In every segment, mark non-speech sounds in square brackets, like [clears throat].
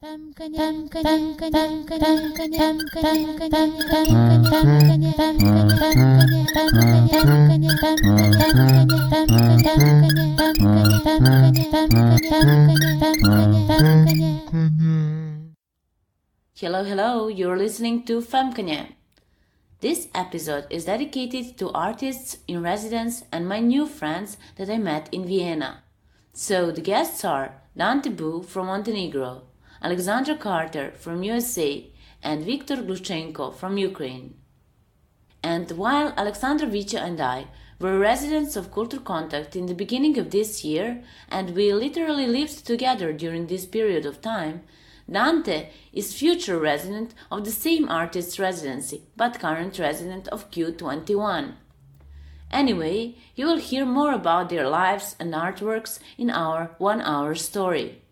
Hello, hello, you're listening to Femkanye. This episode is dedicated to artists in residence and my new friends that I met in Vienna. So the guests are Dante Buu from Montenegro, Alexandra Carter from USA, and Viktor Gluchenko from Ukraine. And while Alexandra Vicha and I were residents of Culture Contact in the beginning of this year, and we literally lived together during this period of time, Dante is future resident of the same artist's residency, but current resident of Q21. Anyway, you will hear more about their lives and artworks in our one hour story.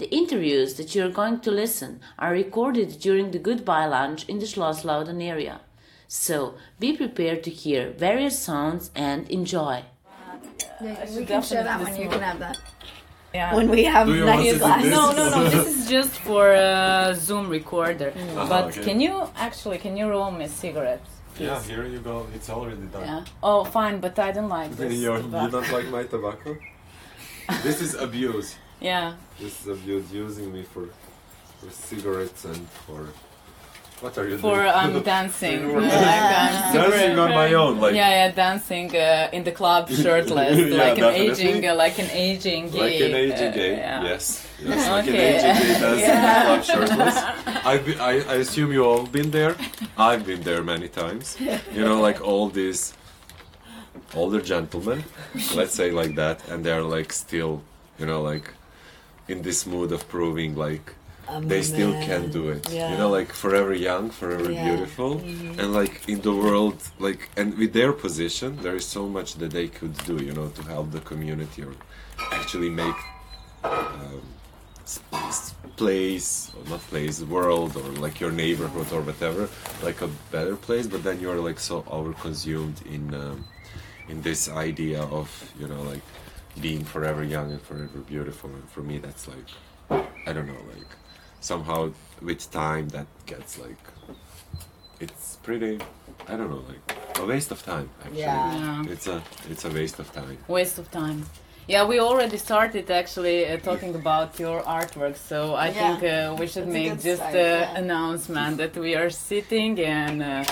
The interviews that you are going to listen are recorded during the goodbye lunch in the Schloss Laudon area. So be prepared to hear various sounds and enjoy. Yeah, we can share that one. You can have that. Yeah. When we have Do nice to glass. no, no, no. This is just for a Zoom recorder. Uh-huh, but okay. can you actually can you roll me cigarettes? Yeah, here you go. It's already done. Yeah. Oh, fine, but I don't like [laughs] this. You're, you tobacco. don't like my tobacco? this is abuse. Yeah. This is abuse using me for for cigarettes and for what are you For doing? um [laughs] dancing. You were I'm super- dancing on my own, like yeah, yeah, dancing uh, in the club [laughs] shirtless, Yeah, like an aging, uh, like an aging gay. like an aging uh, gay. yeah. Yes, [laughs] yes, like an Okay. aging gay dancing Yeah. in club shirtless. I've been, I, I assume you all been there. I've been there many times. You know, like all these older gentlemen, let's say like that, and they're like still, you know, like in this mood of proving like they still can do it. You know, like forever young, forever Yeah. beautiful, and like in the world, like and with their position, there is so much that they could do. You know, to help the community or actually make um, s- s- place or not place, world or like your neighborhood or whatever, like a better place. But then you're like so overconsumed in um, in this idea of you know like being forever young and forever beautiful. And for me, that's like I don't know, like somehow with time that gets like it's pretty I don't know, like a waste of time actually. Yeah. Yeah. It's a it's a waste of time. Waste of time. Yeah, we already started actually uh, talking about your artwork, so I Yeah. think uh, we should That's make just start, an yeah. announcement that we are sitting and uh,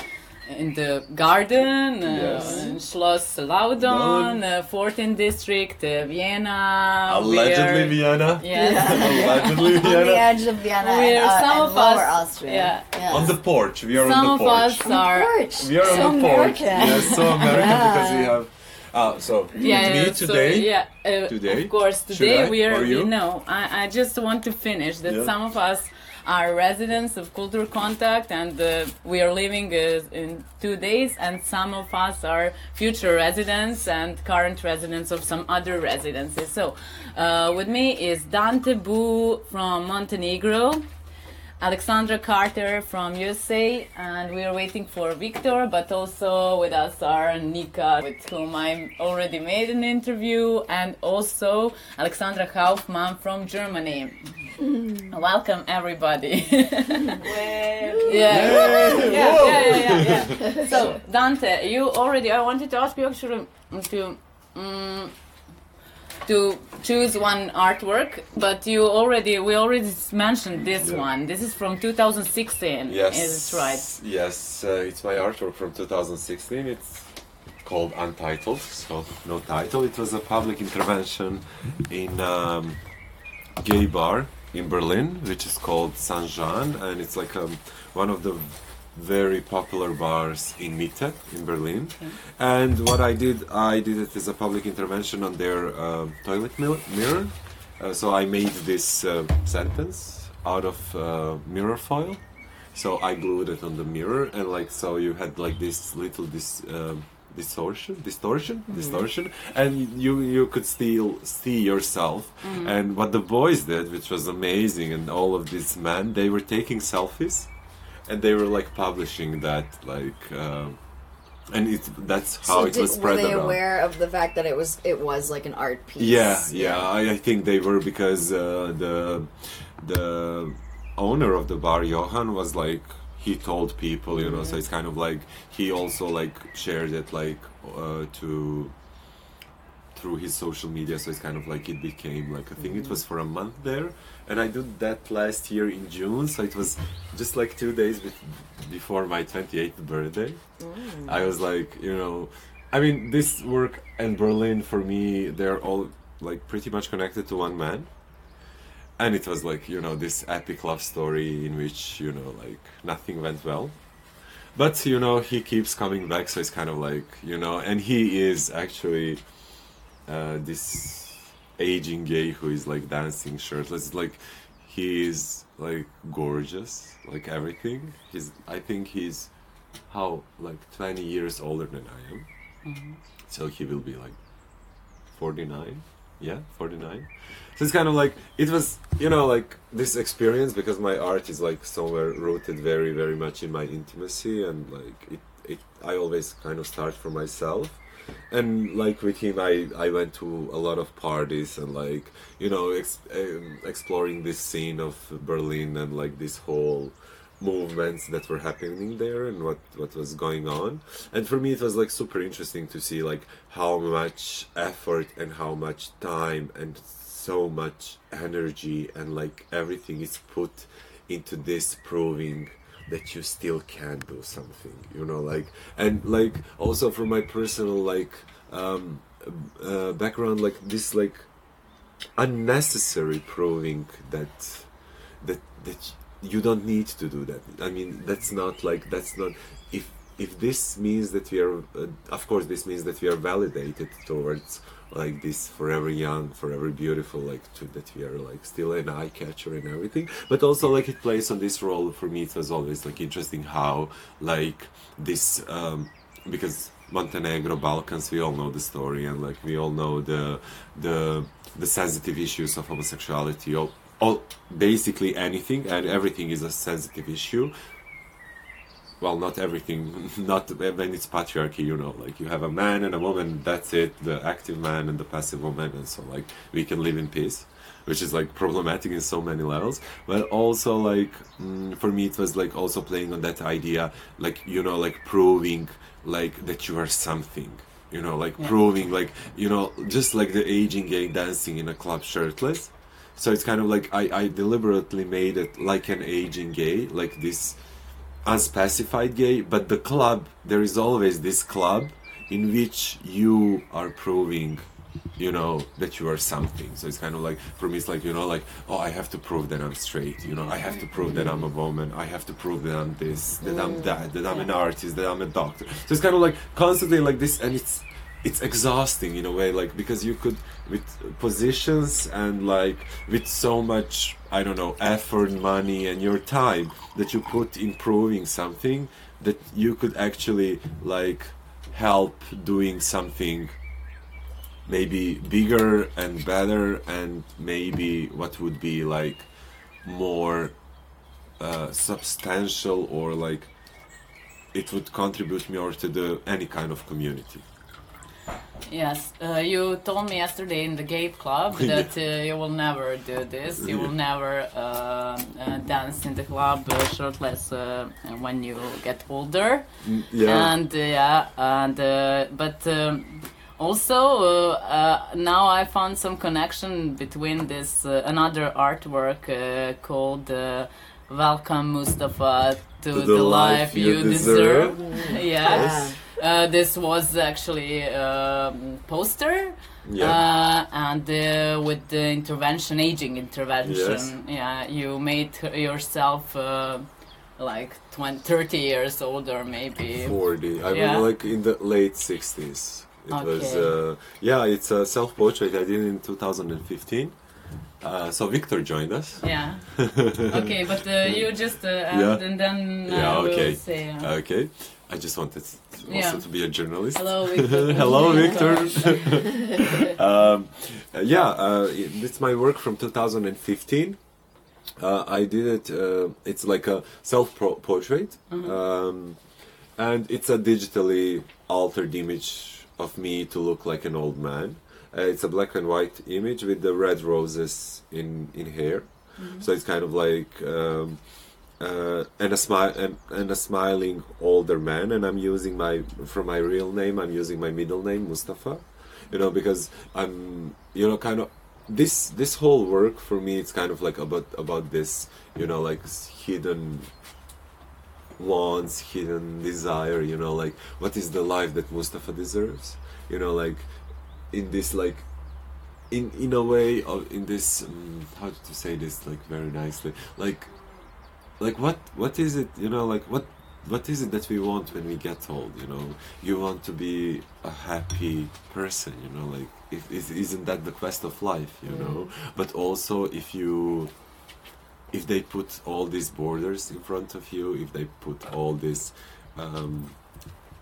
in the garden, uh, Yes. in Schloss Laudon, uh, 14th district, uh, Vienna. Allegedly We're- Vienna. Yes. [laughs] Allegedly Vienna. [laughs] On the edge of Vienna We're and, uh, some of us- Austria. yeah. On the porch. We are Some on the porch. Some of us are. porch. We are so on the porch. American. Yes, so American [laughs] Yeah. because we have. Uh, so Yeah, with me yeah, so, today. yeah, uh, Today? Of course, today I? we are. Or you? know, I, I just want to finish that Yeah. some of us are residents of Culture Contact, and uh, we are living uh, in two days, and some of us are future residents and current residents of some other residences. So, uh, with me is Dante Buu from Montenegro. Alexandra Carter from USA, and we are waiting for Victor, but also with us are Nika, with whom I already made an interview, and also Alexandra Kaufmann from Germany. Welcome, everybody. yeah. Yeah, yeah, yeah, yeah, yeah. [laughs] So, Dante, you already, I wanted to ask you actually to. Um, to choose one artwork, but you already we already mentioned this Yeah. one. This is from 2016. Yes. is right? Yes, uh, it's my artwork from 2016. It's called Untitled, so no title. It was a public intervention in um, gay bar in Berlin, which is called Saint Jean, and it's like um, one of the very popular bars in Mitte in Berlin. And what I did, I did it as a public intervention on their uh, toilet mirror. Uh, so I made this uh, sentence out of uh, mirror foil. So I glued it on the mirror, and like so, you had like this little this um, distortion, distortion, distortion, and you you could still see yourself. And what the boys did, which was amazing, and all of these men, they were taking selfies, and they were like publishing that like. Uh, and it, that's how So it did- was were they around. aware of the fact that it was it was like an art piece? Yeah, yeah, I, I think they were because uh, the the owner of the bar, Johan, was like he told people, you know. So it's kind of like he also like shared it like uh, to through his social media. So it's kind of like it became like a thing. It was for a month there, and I did that last year in June. So it was just like two days be- before my 28th birthday. I was like, you know, I mean, this work and Berlin for me, they're all like pretty much connected to one man. And it was like, you know, this epic love story in which, you know, like nothing went well. But, you know, he keeps coming back, so it's kind of like, you know, and he is actually uh, this aging gay who is like dancing shirtless. Like, he is like gorgeous, like everything. He's, I think he's how like 20 years older than I am. Mm-hmm. So he will be like 49. Yeah, 49. So it's kind of like it was, you know, like this experience because my art is like somewhere rooted very, very much in my intimacy and like it, it I always kind of start for myself. And like with him, I, I went to a lot of parties and like you know ex- um, exploring this scene of Berlin and like this whole movements that were happening there and what what was going on. And for me it was like super interesting to see like how much effort and how much time and so much energy and like everything is put into this proving that you still can do something you know like and like also from my personal like um uh, background like this like unnecessary proving that that that you don't need to do that. I mean that's not like that's not if if this means that we are uh, of course this means that we are validated towards like this forever young forever beautiful like to that we are like still an eye catcher and everything but also like it plays on this role for me it was always like interesting how like this um because Montenegro, Balkans, we all know the story, and like we all know the the the sensitive issues of homosexuality. All, all basically anything and everything is a sensitive issue. Well, not everything, [laughs] not when it's patriarchy, you know, like you have a man and a woman, that's it, the active man and the passive woman, and so like we can live in peace which is like problematic in so many levels. But also like mm, for me it was like also playing on that idea like you know like proving like that you are something you know like proving like you know just like the aging gay dancing in a club shirtless. So it's kind of like i i deliberately made it like an aging gay like this unspecified gay but the club there is always this club in which you are proving you know that you are something. So it's kind of like for me it's like you know like oh i have to prove that i'm straight you know i have to prove that i'm a woman i have to prove that i'm this that i'm mm. that that i'm an artist that i'm a doctor. So it's kind of like constantly like this and it's it's exhausting in a way like because you could with positions and like with so much i don't know effort money and your time that you put in proving something that you could actually like help doing something maybe bigger and better and maybe what would be like more uh, substantial or like it would contribute more to the any kind of community Yes, uh, you told me yesterday in the gay club [laughs] that uh, you will never do this. You will never uh, uh, dance in the club uh, shirtless uh, when you get older. yeah And uh, yeah, and uh, but um, also uh, uh, now I found some connection between this uh, another artwork uh, called uh, "Welcome Mustafa to, the, life, you deserve." [laughs] yes. Uh, this was actually a um, poster. Yeah. uh, and uh, with the intervention aging intervention. Yeah you made yourself uh, like 20 30 years older maybe. 40 i Yeah. was like in the late 60s it was uh, yeah it's a self-portrait. I did in 2015 uh, so victor joined us. Yeah. [laughs] Okay but uh, you just uh, Yeah. and, and then uh, yeah we'll okay. say, uh, okay. I just wanted also Yeah. to be a journalist hello [laughs] Victor. Hello, Victor. [laughs] [laughs] um, uh, yeah, uh, it's my work from 2015. Uh, I did it. Uh, it's like a self-portrait, um, and it's a digitally altered image of me to look like an old man. Uh, it's a black and white image with the red roses in in hair. So it's kind of like um, uh, and a smile and, and a smiling older man. And I'm using my from my real name. I'm using my middle name Mustafa. You know because I'm you know kind of this this whole work for me it's kind of like about about this you know like hidden wants hidden desire you know like what is the life that mustafa deserves you know like in this like in in a way of in this um, how to say this like very nicely like like what what is it you know like what what is it that we want when we get old you know? You want to be a happy person you know like if, is, isn't that the quest of life you know? But also if you if they put all these borders in front of you if they put all this um,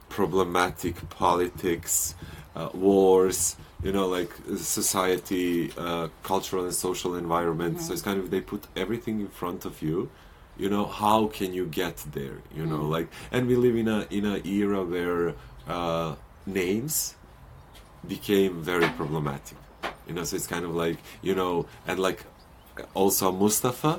problematic politics uh, wars you know like society uh, cultural and social environment so it's kind of they put everything in front of you you know how can you get there you know like and we live in a in a era where uh, names became very problematic. You know so it's kind of like you know and like also mustafa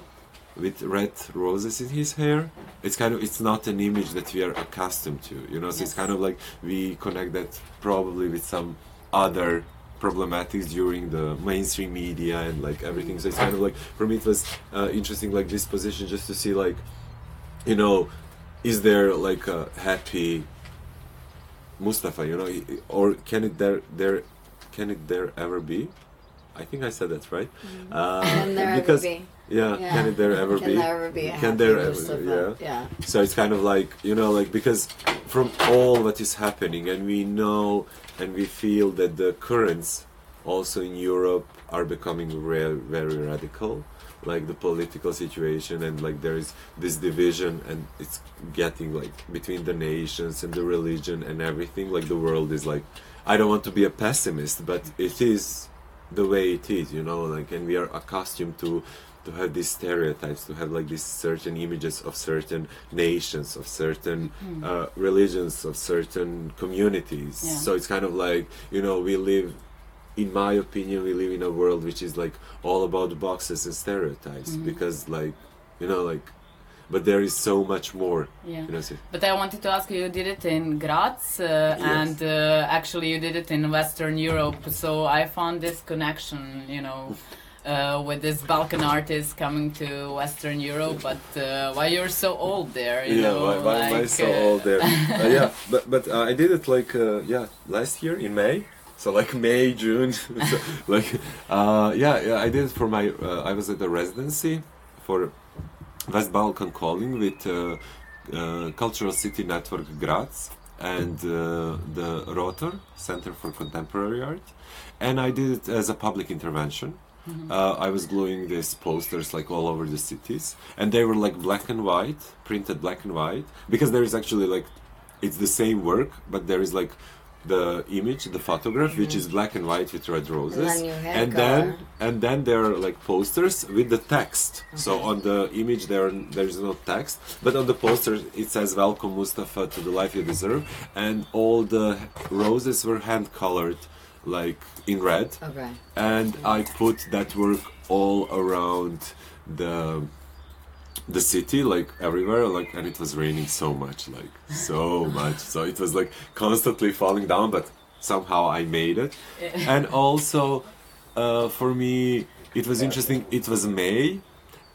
with red roses in his hair it's kind of it's not an image that we are accustomed to you know so it's kind of like we connect that probably with some other problematics during the mainstream media and like everything so it's kind of like for me it was uh, interesting like this position just to see like you know is there like a happy mustafa you know or can it there there can it there ever be i think i said that right uh, Can there ever because be? yeah, Yeah. can it there ever Can be there ever be can there ever Mustafa? yeah Yeah. so it's kind of like you know like because from all that is happening and we know and we feel that the currents also in europe are becoming re- very radical. Like the political situation and like there is this division and it's getting like between the nations and the religion and everything. Like the world is like i don't want to be a pessimist but it is the way it is you know like and we are accustomed to to have these stereotypes to have like these certain images of certain nations of certain uh, religions of certain communities Yeah. so it's kind of like you know we live in my opinion we live in a world which is like all about boxes and stereotypes because like you know like but there is so much more Yeah. you know so, But I wanted to ask you, you did it in Graz, uh, and uh, actually you did it in Western Europe. So I found this connection, you know, uh, with this Balkan artist coming to Western Europe. But uh, why you're so old there? You yeah know, why, why am I so uh, old there [laughs] uh, yeah but but uh, I did it like uh, yeah last year in May so like [laughs] May June [laughs] so, like uh, yeah yeah I did it for my uh, I was at the residency for West Balkan Calling with uh, uh, Cultural City Network Graz and uh, the Rotor Center for Contemporary Art and I did it as a public intervention uh, I was gluing these posters like all over the cities, and they were like black and white, printed black and white, because there is actually like, it's the same work, but there is like the image, the photograph, which is black and white with red roses, and then color. and then there are like posters with the text. So on the image there there is no text, but on the poster it says "Welcome Mustafa to the life you deserve," and all the roses were hand colored, like in red. Okay. and I put that work all around the the city like everywhere like and it was raining so much like so [laughs] much. So it was like constantly falling down but somehow I made it. And also uh, for me it was interesting. It was May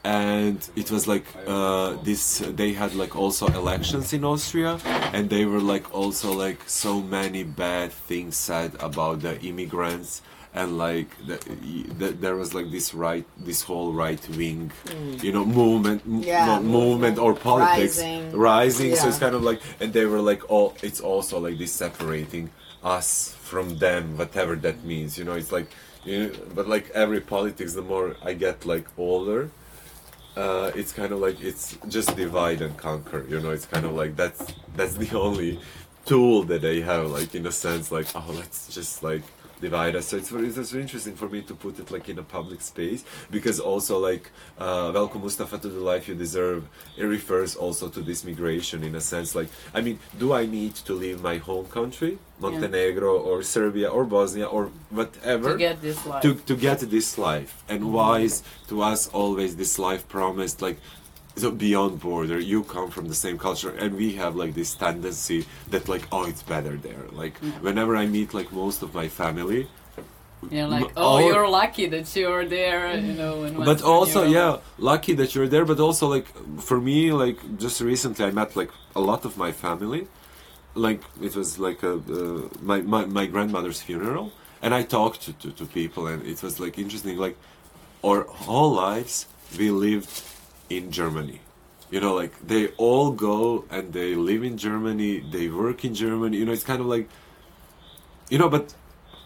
and it was like uh, this they had like also elections in austria and they were like also like so many bad things said about the immigrants and like the, the, there was like this right this whole right wing you know movement m- Yeah, not movement. or politics. Rising. rising so it's kind of like and they were like all it's also like this separating us from them whatever that means you know it's like you know, but like every politics the more i get like older uh, it's kind of like it's just divide and conquer you know? It's kind of like that's that's the only tool that they have like in a sense like oh let's just like divide us. So it's very, it's very interesting for me to put it like in a public space because also like uh, Welcome Mustafa to the life you deserve. It refers also to this migration in a sense. Like I mean, do I need to leave my home country, Montenegro or Serbia or Bosnia or whatever? to get this life. to, to get this life and why is to us always this life promised like so beyond border you come from the same culture and we have like this tendency that like oh it's better there. Like whenever i meet like most of my family You're like, oh, our- you're lucky that you're there, you know. In but also yeah lucky that you're there but also like for me like just recently i met like a lot of my family. Like it was like a uh, my, my my grandmother's funeral and i talked to, to, to people and it was like interesting like our whole lives we lived in germany. You know like they all go and they live in germany they work in germany you know it's kind of like you know but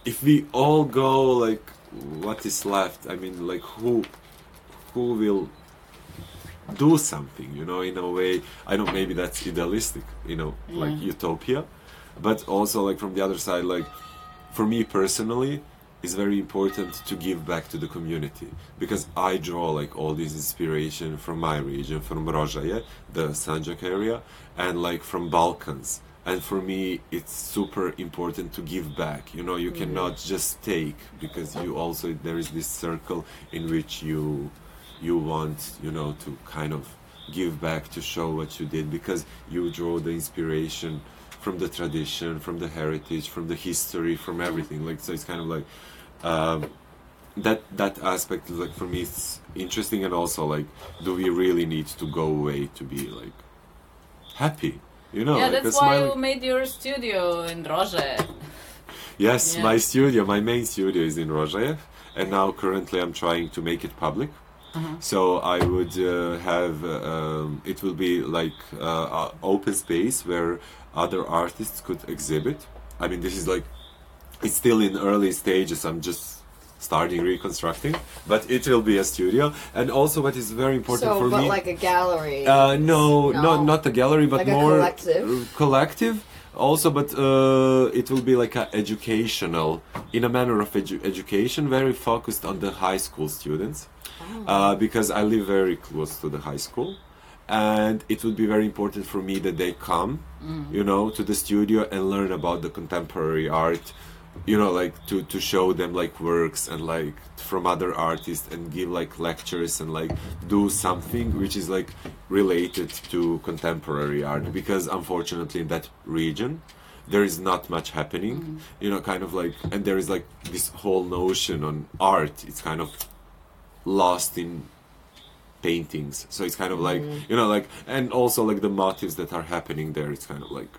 if we all go like what is left? I mean like who who will do something you know in a way? I know maybe that's idealistic you know like utopia but also like from the other side like for me personally it's very important to give back to the community. Because i draw like all this inspiration from my region from Rožaje, the sanjak area and like from balkans. And for me it's super important to give back. You know you cannot mm. just take because you also there is this circle in which you you want you know to kind of give back to show what you did because you draw the inspiration from the tradition from the heritage from the history from everything. Like so it's kind of like um, that that aspect like for me it's interesting and also like do we really need to go away to be like happy you know Yeah, like that's why you made your studio in Rože. [laughs] Yes, Yeah. my studio, my main studio is in Rožaje, and now currently I'm trying to make it public. Uh-huh. So I would uh, have uh, um, it will be like uh, open space where other artists could exhibit. I mean, this is like it's still in early stages. I'm just starting reconstructing, but it will be a studio. And also, what is very important So, for but me. like a gallery. Uh, no, No. not not a gallery, but Like a more collective? collective. Also, but uh, it will be like a educational, in a manner of edu- education, very focused on the high school students, Oh. uh, because I live very close to the high school, and it would be very important for me that they come, you know, to the studio and learn about the contemporary art, you know, like to to show them like works and like from other artists and give like lectures and like do something which is like related to contemporary art. Because unfortunately in that region there is not much happening mm-hmm. you know kind of like and there is like this whole notion on art. It's kind of lost in paintings. So it's kind of like mm-hmm. you know like and also like the motives that are happening there it's kind of like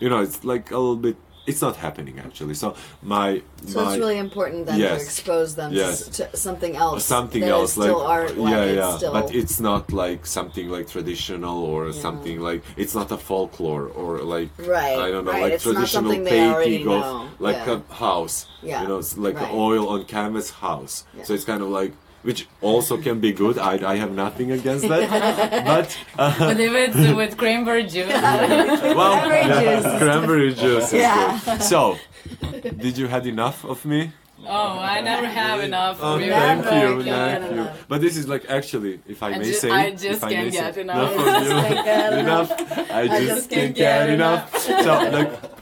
you know it's like a little bit it's not happening actually so my so my it's really important then Yes. to expose them Yes. to something else. something else like still art. like yeah it's yeah Still, but it's not like something like traditional or something like it's not a folklore or like Right, i don't know right, like it's traditional something they already painting of know, like yeah. a house Yeah, you know it's like right. oil on canvas house Yeah. so it's kind of like which also can be good i, I have nothing against that [laughs] but uh, But if it's with cranberry juice, [laughs] well Cranberry yeah, juice. cranberry juice Yeah. so did you had enough of me oh, I never have enough. Oh, of you. thank Never you, thank you. enough. But this is like actually, if I I may ju- say, I if just I can't may get say, enough. [laughs] from you. can't get enough. I just, can't get enough. so like,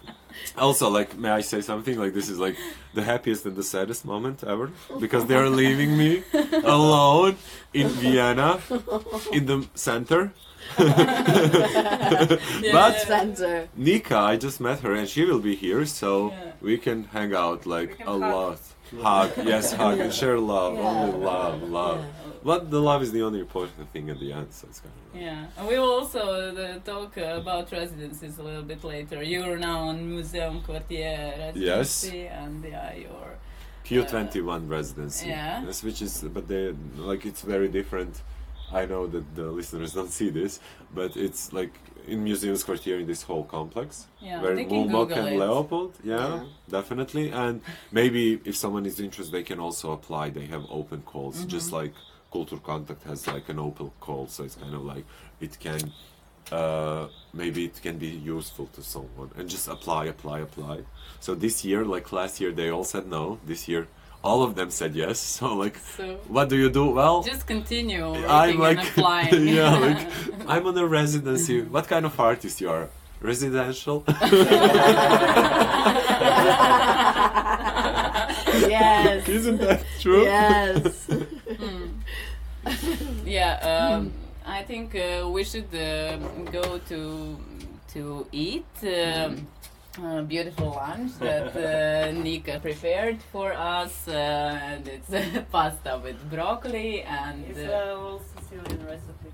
also like, may I say something? Like this is like the happiest and the saddest moment ever because they are leaving me [laughs] alone in Vienna, in the center. [laughs] but center. Nika, I just met her and she will be here, so Yeah. we can hang out like can a hug. lot. Hug, yes, hug and share love. Yeah. Only love, love. But the love is the only important thing at the end, so it's kind of. Like, Yeah, and we will also uh, talk uh, about residencies a little bit later. You're now on Museum Quartier residency, and yeah, you're Q21 residency. yeah. Yes, which is, but they like it's very different. I know that the listeners don't see this, but it's like in Museums Quartier in this whole complex. Yeah, where they can Mumok Google and it. Leopold, yeah, Yeah. definitely. And maybe if someone is interested, they can also apply. They have open calls, Mm-hmm. just like Culture Contact has like an open call. So it's kind of like it can uh, maybe it can be useful to someone and just apply apply apply so this year like last year they all said no this year all of them said yes [laughs] so like So what do you do well just continue i'm like and [laughs] applying. [laughs] yeah like i'm on a residency what kind of artist you are residential yes. isn't that true Yes. [laughs] yeah, um, I think uh, we should uh, go to to eat. Um, a beautiful lunch that uh, [laughs] Nika prepared for us. Uh, and it's [laughs] pasta with broccoli and It's uh, a all Sicilian recipe.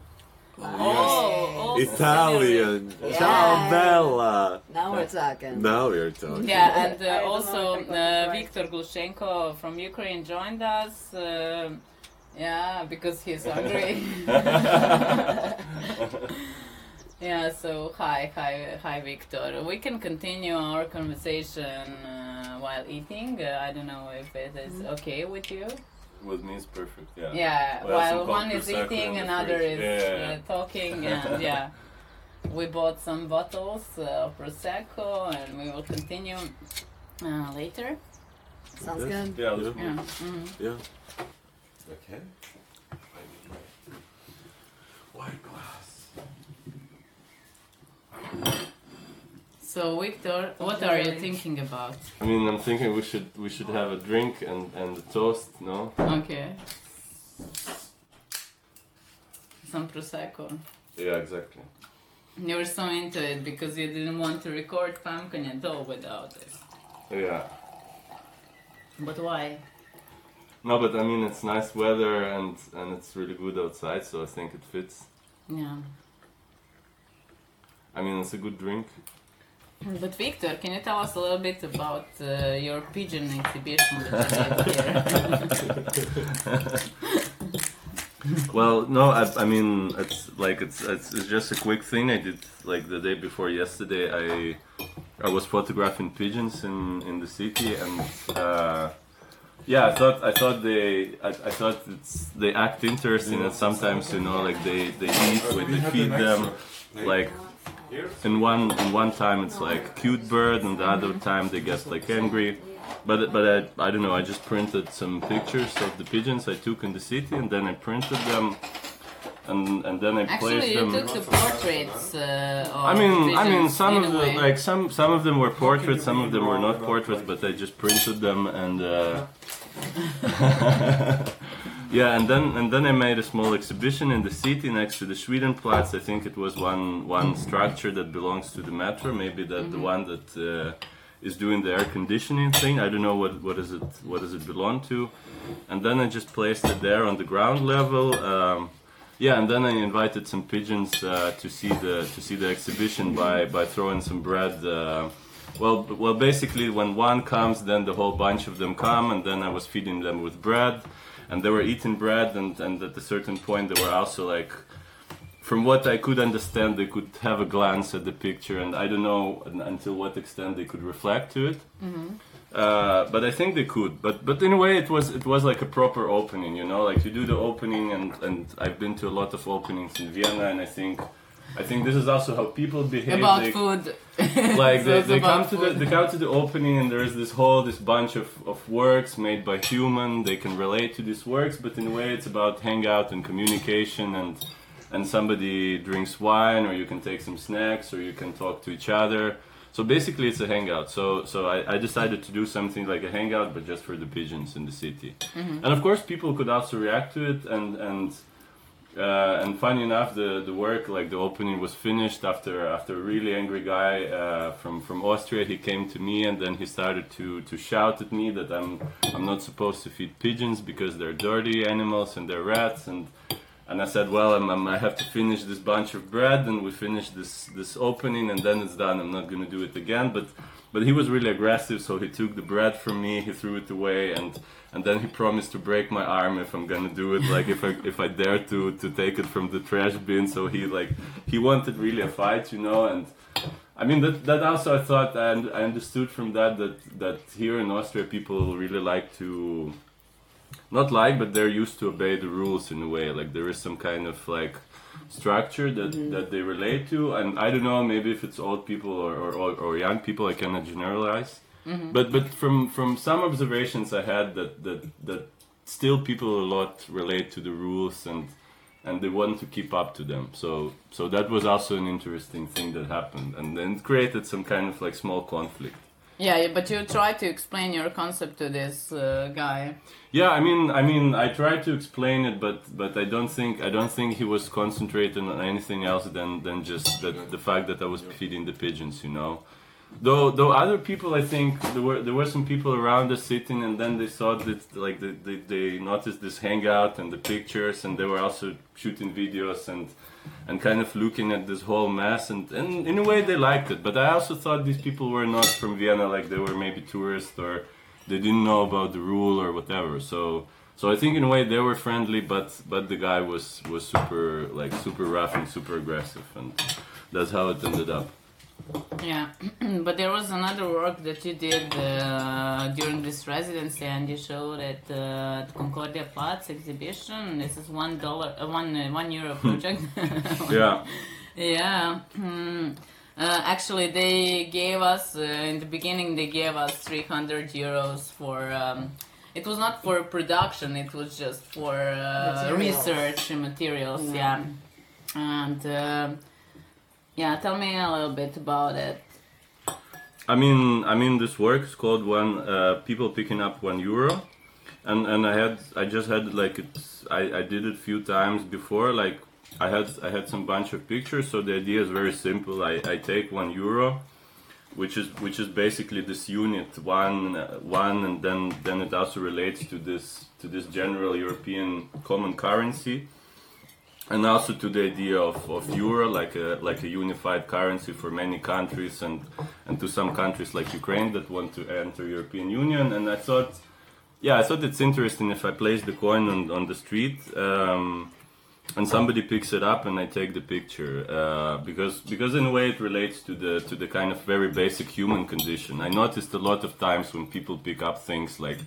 oh, also italian Yes. ciao bella Now we're talking. now we're talking Yeah, and uh, also if I got it uh, right. Viktor Glushenko from Ukraine joined us. Uh, yeah, because he's hungry. [laughs] [laughs] yeah, so hi, hi, hi, Victor. We can continue our conversation uh, while eating. Uh, I don't know if it is Mm-hmm. okay with you. With me, it's perfect. Yeah. Yeah, Well, while cold one is eating, in another fridge. is Yeah, yeah, Uh, talking, [laughs] and yeah, we bought some bottles uh, of prosecco, and we will continue uh, later. Sounds Yes. good. Yeah, let's Yeah. move. mhm. Yeah. Okay. I need my wine glass. So, Victor, what are you thinking about? I mean, I'm thinking we should we should have a drink and and a toast. No. Okay. Some prosecco. Yeah, exactly. You were so into it because you didn't want to record pumpkin at all without it. Yeah. But why? No, but I mean, it's nice weather and and it's really good outside, so I think it fits. Yeah. I mean, it's a good drink. But Victor, can you tell us a little bit about uh, your pigeon exhibition that you did here? [laughs] Well, no, I, I mean, it's like it's, it's it's just a quick thing I did like the day before yesterday. I I was photographing pigeons in in the city, and uh, yeah, I thought I thought they I, I thought they act interesting, and sometimes you know like they they eat when they feed them, like in one in one time it's like cute bird, and the other time they get like angry. But but I, I don't know. I just printed some pictures of the pigeons I took in the city, and then I printed them, and and then I Actually, placed you took the portraits. Uh, I mean, I mean, some of the way. like some some of them were portraits, some of them were not portraits, but I just printed them and. Uh, [laughs] yeah, and then and then I made a small exhibition in the city next to the Schwedenplatz. I think it was one one structure that belongs to the metro, maybe that the one that uh, is doing the air conditioning thing. I don't know what what is it what does it belong to. And then I just placed it there on the ground level. Um, yeah, and then I invited some pigeons uh, to see the to see the exhibition by by throwing some bread. Uh, well, well, basically, when one comes, then the whole bunch of them come, and then I was feeding them with bread, and they were eating bread, and and at a certain point, they were also like, from what I could understand, they could have a glance at the picture, and I don't know until what extent they could reflect to it. Uh, but I think they could. But but in a way, it was it was like a proper opening, you know, like you do the opening, and and I've been to a lot of openings in Vienna, and I think. I think this is also how people behave. about They- food. [laughs] like they, they come to the they come to the opening and there is this whole this bunch of, of works made by human they can relate to these works but in a way it's about hangout and communication and and somebody drinks wine or you can take some snacks or you can talk to each other so basically it's a hangout. So so I, I decided to do something like a hangout but just for the pigeons in the city. And of course people could also react to it. And and uh, and funny enough, the, the work, like the opening, was finished after after a really angry guy uh, from from Austria. He came to me and then he started to to shout at me that I'm I'm not supposed to feed pigeons because they're dirty animals and they're rats. And and I said, well, I'm, I'm, I have to finish this bunch of bread and we finish this this opening and then it's done. I'm not gonna do it again. But but he was really aggressive, so he took the bread from me, he threw it away, and and then he promised to break my arm if I'm gonna do it, like if I if I dare to to take it from the trash bin. So he like he wanted really a fight, you know, and. I mean that, that also I thought and I understood from that that that here in Austria people really like to not like but they're used to obey the rules in a way like there is some kind of like structure that, mm-hmm. that they relate to. And I don't know, maybe if it's old people or, or, or, young people, I cannot generalize. Mm-hmm. But but from from some observations I had that that that still people a lot relate to the rules and and they want to keep up to them. So so that was also an interesting thing that happened, and then created some kind of like small conflict. Yeah, but you try to explain your concept to this uh, guy. Yeah, I mean, I mean, I tried to explain it, but but I don't think I don't think he was concentrating on anything else than than just that the fact that I was feeding the pigeons, you know. Though though other people, I think there were there were some people around us sitting, and then they saw that like they, they, they noticed this hangout and the pictures, and they were also shooting videos and and kind of looking at this whole mess, and, and in a way they liked it. But I also thought these people were not from Vienna, like they were maybe tourists or they didn't know about the rule or whatever. So so I think in a way they were friendly, but but the guy was was super like super rough and super aggressive, and that's how it ended up. Yeah, [clears throat] but there was another work that you did uh, during this residency, and you showed it uh, at Concordia Platz exhibition. This is one dollar, uh, one uh, one euro [laughs] project. [laughs] Yeah. Yeah. Hmm. Uh, actually, they gave us uh, in the beginning. They gave us 300 euros for. Um, it was not for production. It was just for uh, Materials. research and materials. Yeah. And uh, yeah, tell me a little bit about it. I mean, I mean, this work is called one uh, people picking up one euro, and and I had I just had like it's I, I did it a few times before. Like I had I had some bunch of pictures. So the idea is very simple. I, I take one euro, which is which is basically this unit one uh, one, and then then it also relates to this to this general European common currency and also to the idea of, of euro like a like a unified currency for many countries and and to some countries like Ukraine that want to enter European Union. And I thought yeah I thought it's interesting if I place the coin on, on the street um, and somebody picks it up and I take the picture uh, because because in a way it relates to the to the kind of very basic human condition. I noticed a lot of times when people pick up things like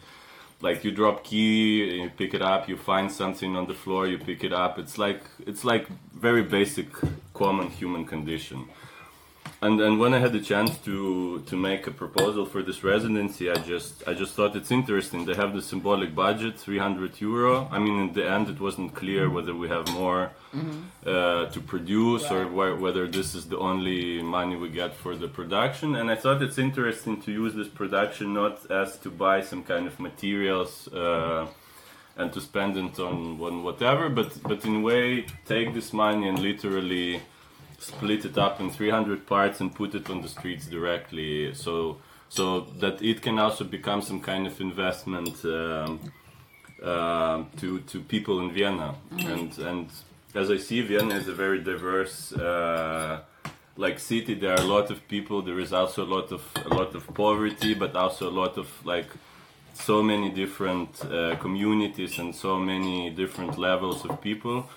like you drop key you pick it up you find something on the floor you pick it up. It's like it's like very basic common human condition and and when i had the chance to to make a proposal for this residency i just i just thought it's interesting. They have the symbolic budget 300 euro. I mean in the end it wasn't clear whether we have more uh, to produce or wh- whether this is the only money we get for the production. And i thought it's interesting to use this production not as to buy some kind of materials uh, and to spend it on, on whatever but but in a way take this money and literally split it up in 300 parts and put it on the streets directly. So so that it can also become some kind of investment um, uh, to to people in Vienna. And and as I see Vienna is a very diverse uh, like city. There are a lot of people. There is also a lot of a lot of poverty but also a lot of like so many different uh, communities and so many different levels of people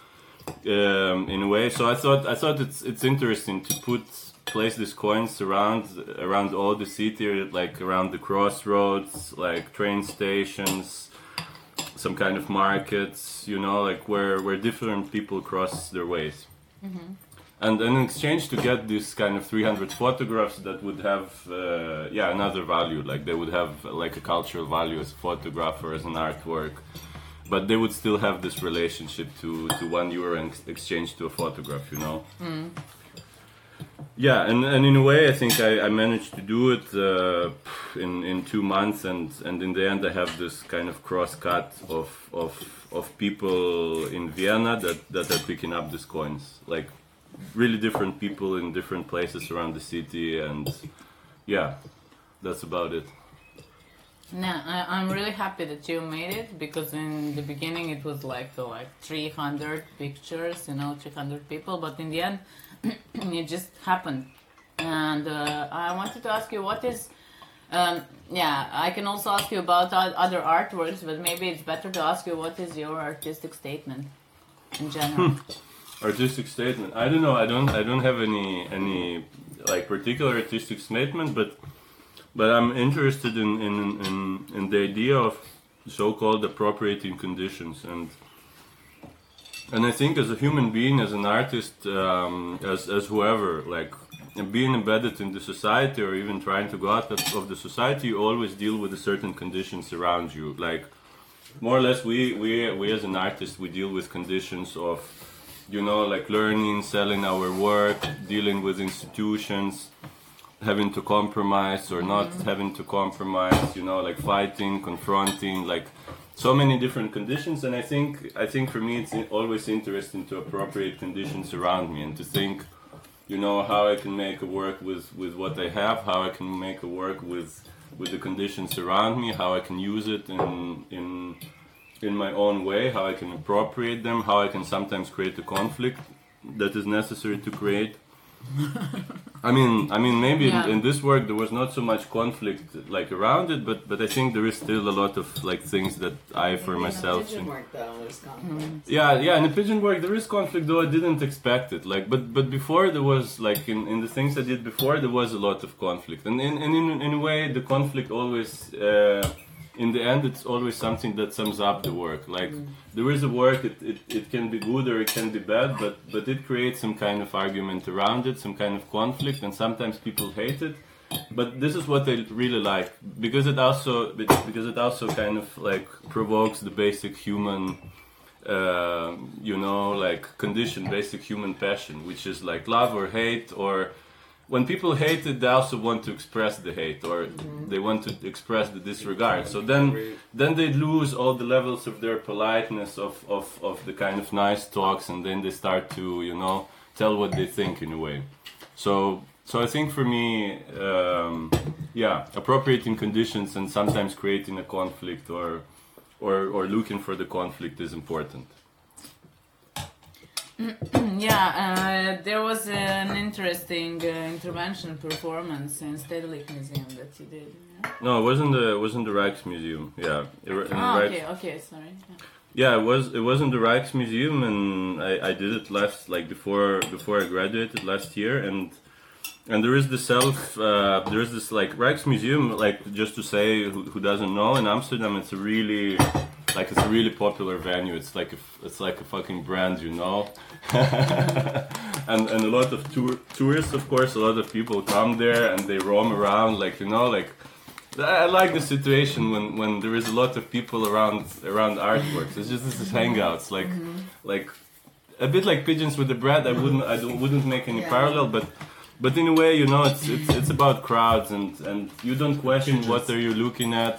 um, in a way. So I thought I thought it's it's interesting to put place these coins around around all the city, like around the crossroads, like train stations, some kind of markets, you know, like where where different people cross their ways. And in exchange to get this kind of 300 photographs that would have, uh, yeah, another value. Like they would have like a cultural value as a photograph or as an artwork but they would still have this relationship to, to one euro in exchange to a photograph, you know. Yeah, and, and in a way, I think I, I managed to do it uh, in in two months, and, and in the end, I have this kind of cross cut of of of people in Vienna that that are picking up these coins, like really different people in different places around the city, and yeah, that's about it. No, I, I'm really happy that you made it because in the beginning it was like uh, like 300 pictures, you know, 300 people, but in the end [clears throat] it just happened. And uh, I wanted to ask you what is, um, yeah, I can also ask you about other artworks, but maybe it's better to ask you what is your artistic statement in general. artistic statement i don't know i don't i don't have any any like particular artistic statement but but i'm interested in in in, in the idea of so-called appropriating conditions and and I think as a human being, as an artist, um, as as whoever, like being embedded in the society or even trying to go out of, the society, you always deal with the certain conditions around you. Like more or less, we we we as an artist, we deal with conditions of, you know, like learning, selling our work, dealing with institutions. Having to compromise or not mm-hmm. having to compromise, you know, like fighting, confronting, like so many different conditions. And i think i think for me it's always interesting to appropriate conditions around me and to think you know how i can make a work with with what i have how i can make a work with with the conditions around me how i can use it in in in my own way how i can appropriate them how i can sometimes create a conflict that is necessary to create I mean, I mean, maybe Yeah. in, in this work there was not so much conflict like around it, but but I think there is still a lot of like things that I for Maybe in myself. pigeon work though, there's conflict. yeah, yeah. In the pigeon work, there is conflict, though I didn't expect it. Like, but but before there was like in, in the things I did before, there was a lot of conflict, and in and in, in a way, the conflict always. Uh, in the end, it's always something that sums up the work. Like there is a work, it, it, it can be good or it can be bad, but but it creates some kind of argument around it, some kind of conflict, and sometimes people hate it. But this is what I really like because it also because it also kind of like provokes the basic human uh, you know, like condition, basic human passion, which is like love or hate, or when people hate it, they also want to express the hate, or they want to express the disregard. So then, then they lose all the levels of their politeness, of, of, of the kind of nice talks, and then they start to, you know, tell what they think in a way. So, so I think for me, um, yeah, appropriating conditions and sometimes creating a conflict or or, or looking for the conflict is important. [clears throat] Yeah, uh, there was an interesting uh, intervention performance in Stedelijk Museum that you did. Yeah, No, it wasn't the it wasn't the Rijksmuseum. Yeah, it, wa- in the oh, Rijks- okay, okay, sorry. Yeah. yeah, it was it was in the Rijksmuseum, and I, I did it last like before before I graduated last year, and and there is the self uh, there is this like Rijksmuseum like just to say who, who doesn't know in Amsterdam it's a really like it's a really popular venue it's like a, it's like a fucking brand you know [laughs] and and a lot of tour, tourists of course a lot of people come there and they roam around like you know like I like the situation when, when there is a lot of people around around artworks. It's just this is hangouts, like mm-hmm. like a bit like pigeons with the bread. I wouldn't I don't- wouldn't make any Yeah. parallel, but but in a way, you know, it's it's it's about crowds and and you don't question what are you looking at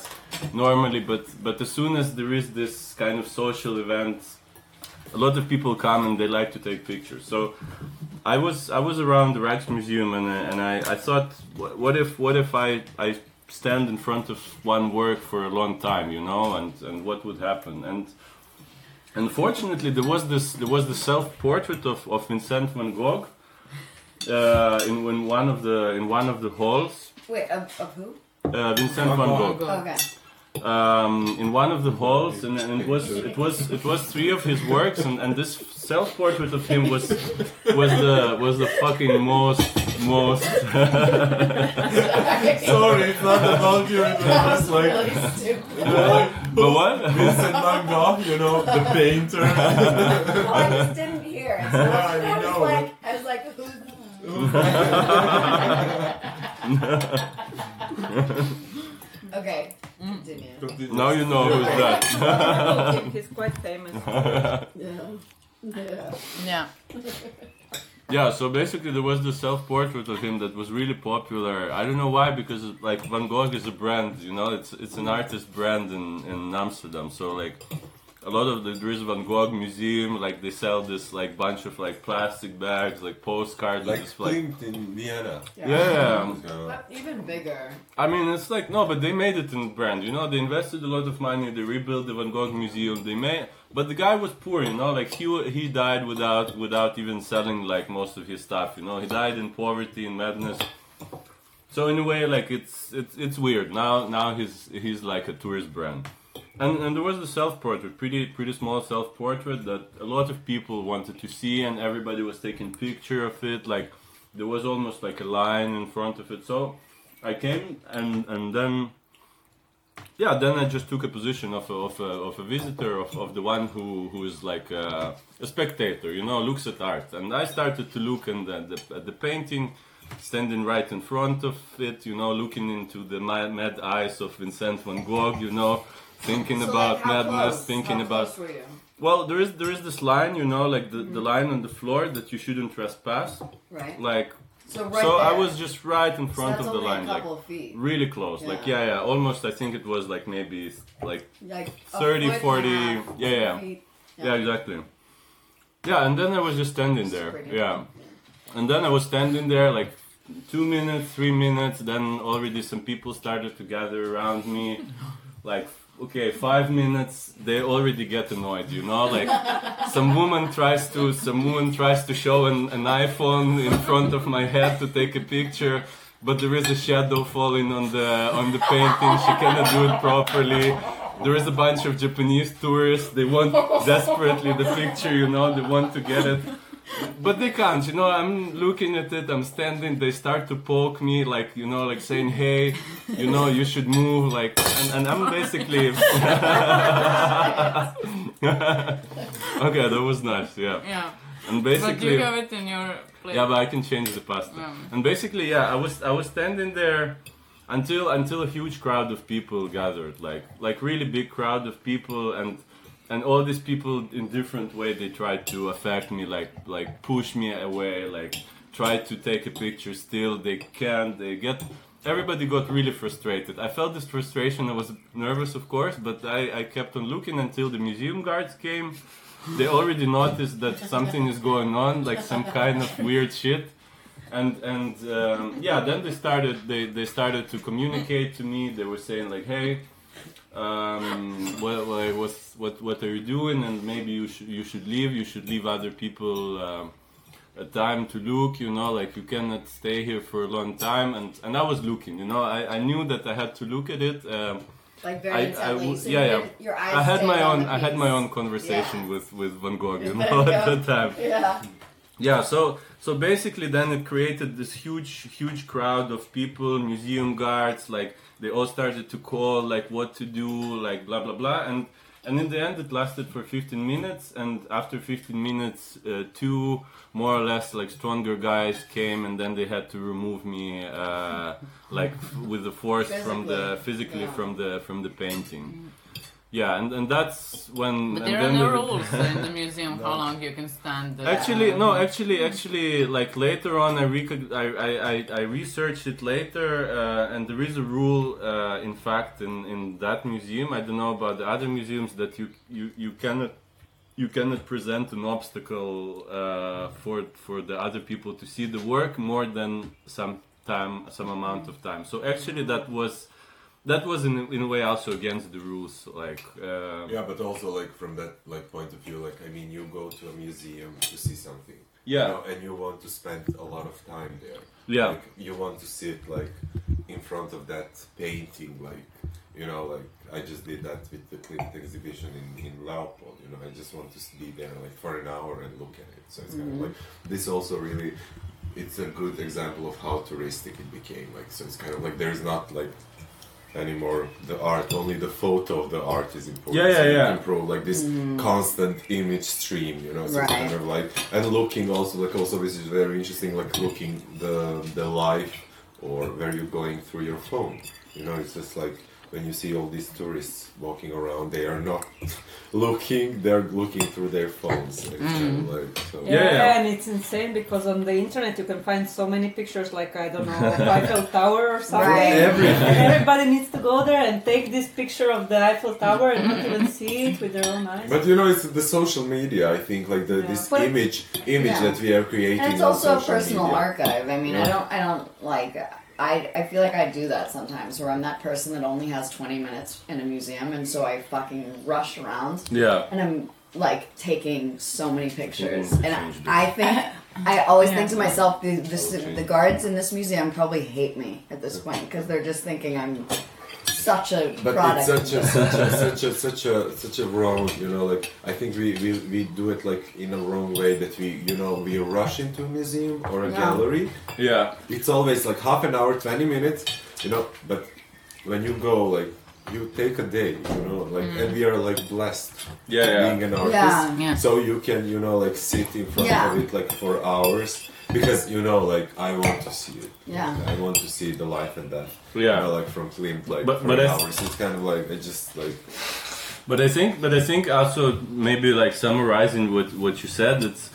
normally, but but as soon as there is this kind of social event, a lot of people come and they like to take pictures. So I was I was around the Rijksmuseum and I- and I, I thought what, what if what if I I stand in front of one work for a long time, you know, and and what would happen? And unfortunately there was this there was the self portrait of, of Vincent van Gogh uh, in, in one of the in one of the halls Wait, of, of who? uh, Vincent van Gogh Okay. um, in one of the halls, and, and it was it was it was three of his works, and, and this self portrait of him was was the was the fucking most most. [laughs] Sorry, it's not about you. It was just like Really stupid. but what? Vincent Van Gogh, you know, the painter. Oh, I just didn't hear. So Yeah, I, I know, like, was like, who's? [laughs] okay, continue. now you know who's that. [laughs] He's quite famous. Yeah. Yeah. Yeah. Yeah, so basically there was the self-portrait of him that was really popular. I don't know why, because like Van Gogh is a brand, you know, it's it's an artist brand in in Amsterdam. So like a lot of the there is Van Gogh museum, like they sell this like bunch of like plastic bags, like postcards, like this, like Klimt in Vienna. yeah. So, But even bigger. I mean, it's like no, but they made it in brand. You know, they invested a lot of money. They rebuilt the Van Gogh museum. They made, but the guy was poor. You know, like he he died without without even selling like most of his stuff. You know, he died in poverty and madness. So in a way, like it's it's it's weird. Now now he's he's like a tourist brand. And and there was the self portrait, pretty pretty small self portrait that a lot of people wanted to see, and everybody was taking picture of it. Like there was almost like a line in front of it. So I came and and then yeah, then I just took a position of a, of a, of a visitor, of, of the one who, who is like a, a spectator, you know, looks at art. And I started to look and at the, at the painting, standing right in front of it, you know, looking into the mad, mad eyes of Vincent van Gogh, you know, thinking So, about like, madness, close? thinking How about. close were you? Well, there is there is this line, you know, like the, the line on the floor that you shouldn't trespass. Right. Like, So right so I was just right in front that's of the line, like really close. Like, Yeah. yeah, yeah, almost. I think it was like maybe like Like 30, foot and a 40, half, yeah, yeah. feet. Yeah, exactly. Yeah, and then I was just standing there. Yeah. And then I was standing there like two minutes, three minutes, then already some people started to gather around me. Like, okay, five minutes, they already get annoyed, you know? Like, some woman tries to, some woman tries to show an, an iPhone in front of my head to take a picture. But there is a shadow falling on the on the painting. She cannot do it properly. There is a bunch of Japanese tourists. They want desperately the picture, you know. They want to get it, but they can't. You know, I'm looking at it. I'm standing. They start to poke me, like you know, like saying, "Hey, you know, you should move." Like, and, and I'm basically. [laughs] okay, that was nice. Yeah, Yeah. and basically. But you have it in your plate. Yeah, but I can change the pasta. Yeah. And basically, yeah, I was I was standing there until until a huge crowd of people gathered, like like really big crowd of people, and and all these people in different way they tried to affect me, like like push me away, like try to take a picture. Still, they can't. They get. Everybody got really frustrated. I felt this frustration. I was nervous, of course, but I, I kept on looking until the museum guards came they already noticed that something is going on, like some kind of weird shit. And and um, yeah, then they started they, they started to communicate to me. They were saying like, hey, um, what, what what's- what what are you doing? And maybe you should you should leave. You should leave other people. Um, a time to look, you know, like you cannot stay here for a long time, and and I was looking, you know, I, I knew that I had to look at it, um, Like very I- I intently. w- so yeah, yeah. I had my own I had my own conversation Yeah. with with Van Gogh, [laughs] you know, at the time. Yeah. Yeah, so so basically then it created this huge huge crowd of people, museum guards, like they all started to call like what to do, like blah blah blah. And and in the end it lasted for 15 minutes. And after 15 minutes uh, two more or less like stronger guys came and then they had to remove me uh, like f- with the force from the Physically, physically yeah. from the from the painting yeah and and that's when But and there are then no the- rules in the [laughs] museum how long you can stand there. Actually, no. Actually, actually, like later on, I recog- I, I, I, I researched it later, uh, and there is a rule, uh, in fact, in, in that museum. I don't know about the other museums that you you, you cannot you cannot present an obstacle uh, for for the other people to see the work more than some time, some amount of time. So actually, that was. That was in, in a way also against the rules, like uh, Yeah, but also like from that like point of view, like I mean, you go to a museum to see something, Yeah. you know, and you want to spend a lot of time there. Yeah. like, you want to sit like in front of that painting, like you know, like I just did that with the Klimt exhibition in in Leopold. You know, I just want to be there like for an hour and look at it. So it's kind of like this also really. It's a good example of how touristic it became. Like, so it's kind of like there's not like anymore the art only the photo of the art is important Yeah, yeah, yeah. can pro like this mm. constant image stream you know so Right. kind of like and looking also like also this is very interesting like looking the the life or where you're going through your phone you know it's just like when you see all these tourists walking around they are not [laughs] looking they're looking through their phones It's mm. kind of like, so. Yeah, yeah. and it's insane because on the internet you can find so many pictures, like I don't know, Eiffel [laughs] Tower or something. Right. Everybody needs to go there and take this picture of the Eiffel Tower and not even see it with their own eyes. But you know, it's the social media. I think like the this But- image, image Yeah. that we are creating. And it's also a personal media. archive. I mean, I don't, I don't like. I, I feel like I do that sometimes, where I'm that person that only has 20 minutes in a museum, and so I fucking rush around, yeah. and I'm like taking so many pictures, Taking and I, I think. I always think to myself, the, this, Okay. the guards in this museum probably hate me at this point because they're just thinking I'm such a But product. it's such a such a such a such a such a wrong. You know, like I think we, we we do it like in a wrong way that we you know we rush into a museum or a Yeah. gallery. Yeah. It's always like half an hour, twenty minutes. You know, but when you go like you take a day, you know, like, and mm. we are like blessed Yeah, yeah. being an artist. Yeah. Yeah. So you can, you know, like sit in front Yeah. of it like for hours because you know, like I want to see it. Yeah. I want to see the life and death. Yeah. You know, like from Klimt, like But- for but I- hours. It's kind of like it just like But I think, but I think also maybe like summarizing what what you said, it's.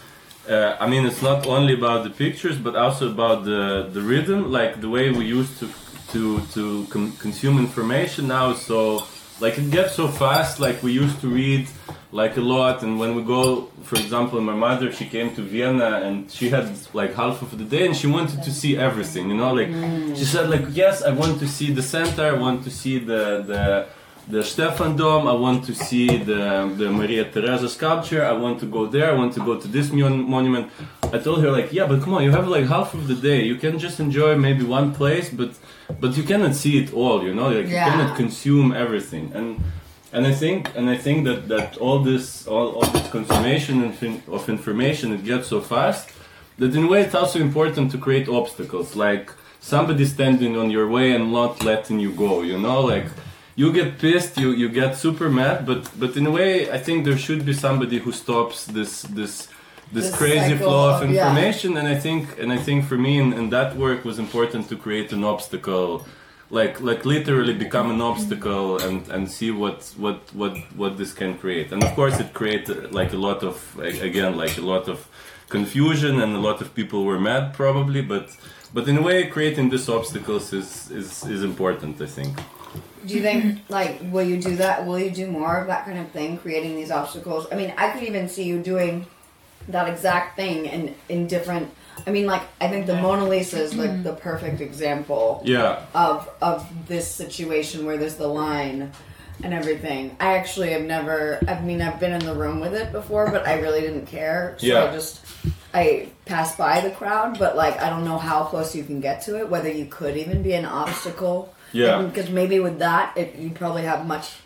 Uh, I mean, it's not only about the pictures, but also about the the rhythm, like the way we used to to to con- consume information now. So like it gets so fast. Like we used to read like a lot, and when we go, for example, my mother she came to Vienna and she had like half of the day, and she wanted to see everything. You know, like mm. she said, like yes, I want to see the center, I want to see the the the Stefan Dome. I want to see the the Maria Theresa sculpture. I want to go there. I want to go to this mon- monument. I told her like, yeah, but come on, you have like half of the day. You can just enjoy maybe one place, but but you cannot see it all. You know, like Yeah. you cannot consume everything. And and I think and I think that that all this all, all this consummation of, of information it gets so fast that in a way it's also important to create obstacles like somebody standing on your way and not letting you go you know like you get pissed you you get super mad but but in a way i think there should be somebody who stops this this this This crazy flow of of- yeah. information and i think and i think for me in, in that work was important to create an obstacle like like literally become an obstacle and and see what what what what this can create and of course it created like a lot of again like a lot of confusion and a lot of people were mad probably but but in a way creating these obstacles is is is important i think Do you think, like, will you do that? Will you do more of that kind of thing, creating these obstacles? I mean, I could even see you doing that exact thing in in different. I mean, like, I think the Mona Lisa is like the perfect example yeah of of this situation where there's the line and everything. I actually have never. I mean, I've been in the room with it before, but I really didn't care. So Yeah. I just I passed by the crowd, but like I don't know how close you can get to it. Whether you could even be an obstacle. Yeah. Because maybe with that, it, you probably have much.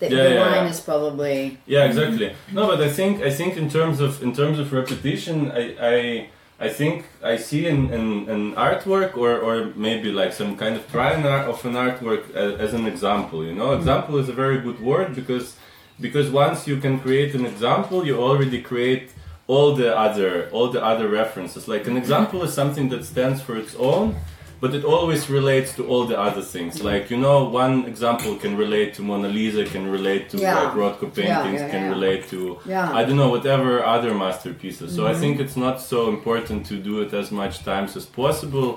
The, Yeah, the yeah, line yeah. is probably. Yeah, exactly. No, but I think I think in terms of in terms of repetition, I I, I think I see in, in, in artwork or, or maybe like some kind of art of an artwork as, as an example. You know, example is a very good word because because once you can create an example, you already create all the other all the other references. Like an example is something that stands for its own. But it always relates to all the other things. Like you know, one example can relate to Mona Lisa, can relate to Yeah. like Rothko paintings, yeah, can yeah. relate to Yeah. I don't know whatever other masterpieces. So Mm-hmm. I think it's not so important to do it as much times as possible.